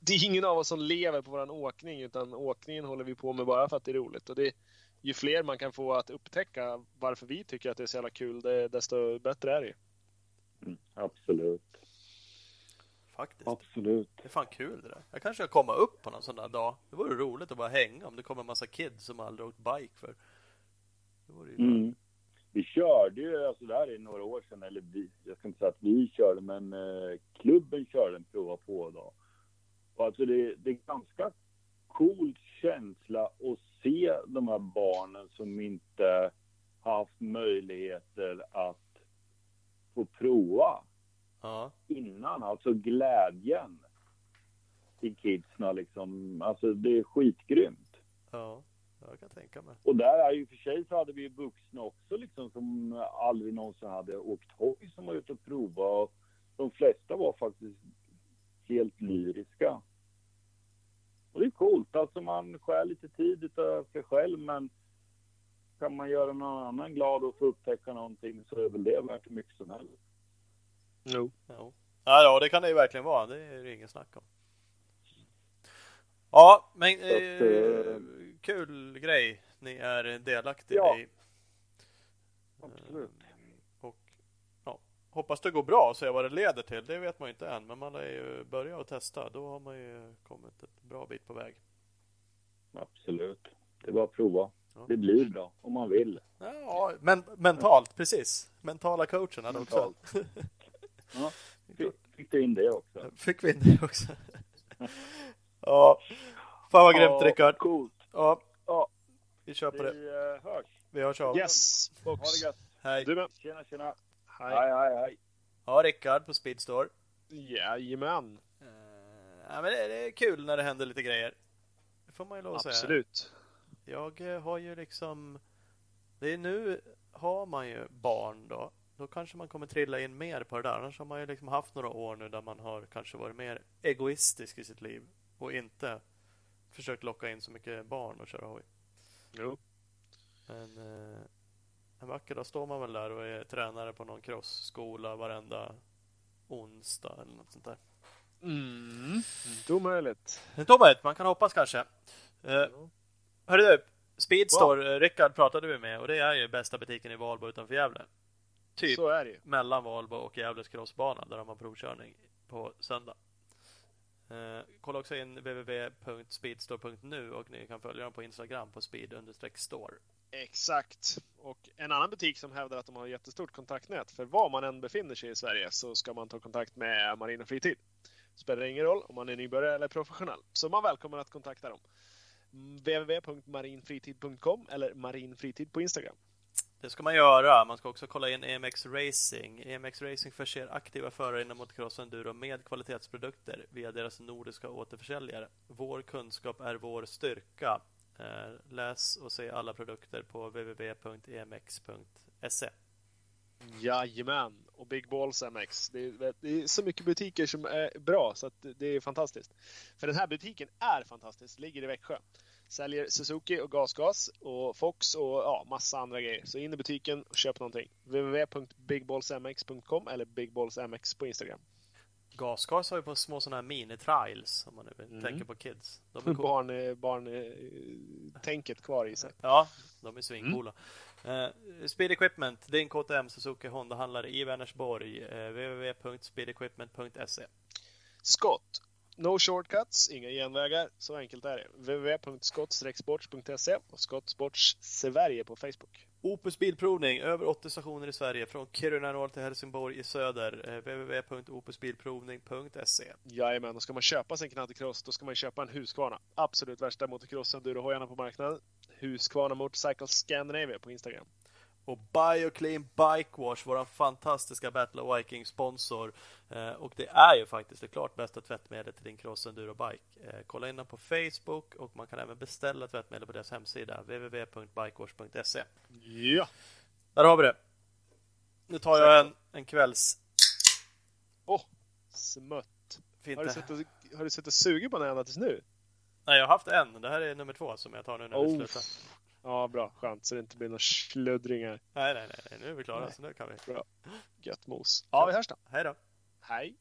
det är ingen av oss som lever på våran åkning utan åkningen håller vi på med bara för att det är roligt. Och det, ju fler man kan få att upptäcka varför vi tycker att det är så jävla kul, det, desto bättre är det Mm, absolut. Faktiskt. Absolut. Det är fan kul det där. Jag kanske ska komma upp på någon sån där dag. Det vore roligt att bara hänga om det kommer en massa kids som aldrig åkt bike för. Det vore ju. Mm. Vi körde ju, alltså det här är några år sedan, eller vi, jag ska inte säga att vi körde, men eh, klubben körde en prova på dag. Och alltså det, det är ganska cool känsla att se de här barnen som inte haft möjligheter att få prova Ja. innan. Alltså glädjen i kidsen liksom. Alltså det är skitgrymt. Ja. Jag kan tänka mig. Och där är ju för sig så hade vi ju vuxna också liksom som aldrig någonsin hade åkt hoj som var ute och prova. Och de flesta var faktiskt helt lyriska. Och det är coolt. Alltså man skär lite tid utav sig själv men kan man göra någon annan glad och få upptäcka någonting så är väl det värt hur mycket som helst. Jo. Ja. Ja, ja, det kan det ju verkligen vara. Det är det ingen snack om. Ja, men att, eh, eh, kul grej ni är delaktiga Ja. i. Absolut. Och ja, hoppas det går bra och se vad det leder till. Det vet man ju inte än, men man lär ju börja och testa. Då har man ju kommit ett bra bit på väg. Absolut. Det är bara att prova. Ja. Det blir bra om man vill. Ja, men mentalt, precis. Mentala coachen hade också. Mentalt. Ja, fick, fick du in det också? Fick vi in det också. ja, fan vad grymt Rickard. Coolt. Ja, Ja, vi kör på det. vi eh, hörs. Vi hörs av. Yes, Ha box. det gött. Hej. Du med. Tjena, tjena. Hej. Hej, hej, hej. Ja, Rickard på Speedstore. Jajamän. Uh, ja, men det, det är kul när det händer lite grejer. Det får man ju lov att säga. Absolut. Jag eh, har ju liksom... Det är nu har man ju barn då. Då kanske man kommer trilla in mer på det där. Annars har man ju liksom haft några år nu där man har kanske varit mer egoistisk i sitt liv och inte försökt locka in så mycket barn och köra hoj. Jo. Men eh, en vacker dag står man väl där och är tränare på någon crossskola varenda onsdag eller något sånt där. Mm. Inte omöjligt. Det är omöjligt, man kan hoppas kanske. Eh, hörru du, Speedstore, eh, Rickard pratade vi med och det är ju bästa butiken i Valbo utanför Gävle. Typ Så är det ju. mellan Valbo och Gävles crossbana där de har provkörning på söndag. Eh, kolla också in www.speedstore.nu och ni kan följa dem på Instagram på speed-store. Exakt. Och en annan butik som hävdar att de har jättestort kontaktnät. För var man än befinner sig i Sverige så ska man ta kontakt med Marin och Fritid. Spelar ingen roll om man är nybörjare eller professionell. Så man välkommen att kontakta dem. Mm, www.marinfritid.com eller marinfritid på Instagram. Det ska man göra. Man ska också kolla in EMX Racing. EMX Racing förser aktiva förare inom motocross och enduro med kvalitetsprodukter via deras nordiska återförsäljare. Vår kunskap är vår styrka. Eh, läs och se alla produkter på www.emx.se. Jajamän! Och Big Balls MX. Det är, det är så mycket butiker som är bra så att det är fantastiskt. För den här butiken är fantastisk. Ligger i Växjö. Säljer Suzuki och GasGas och Fox och ja, massa andra grejer. Så in i butiken och köp någonting. www.bigballsmx.com eller bigballsmx på Instagram. Gasgas har ju på små sådana här mini-trials om man nu Mm. tänker på kids. De är coola. Barn, eh, barn eh, tänket kvar i sig. Ja, de är svincoola. Eh, Speed Equipment, din KTM Suzuki Honda-handlare i Vänersborg. Uh, www.speedequipment.se Scott. No shortcuts, inga genvägar. Så enkelt är det. www.scott-sports.se och Scott Sports Sverige på Facebook. Opus Bilprovning, över 80 stationer i Sverige från Kiruna norr till Helsingborg i söder. Eh, www.opusbilprovning.se Jajamän, och ska man köpa sig en knattekross då ska man köpa en Husqvarna. Absolut värsta motocrossen hojarna på marknaden. Husqvarna Motorcycle Scandinavia på Instagram. Och Bioclean Bike Wash, vår fantastiska Battle of Viking sponsor. Eh, och det är ju faktiskt det klart bästa tvättmedlet till din cross enduro bike. Eh, kolla in dem på Facebook och man kan även beställa tvättmedel på deras hemsida www.bikewash.se. Ja! Där har vi det. Nu tar jag en, en kvälls... Åh, smött. Fint Har du, suttit och, har du suttit och sugit på den ända tills nu? Nej, jag har haft en. Det här är nummer två som jag tar nu när vi Oh. slutar. Ja, bra. Skönt, så det inte blir några sluddringar. Nej, nej, nej. Nu är vi klara, Nej. så nu kan vi. Gött mos. Ja, vi hörs då. Hej då. Hej!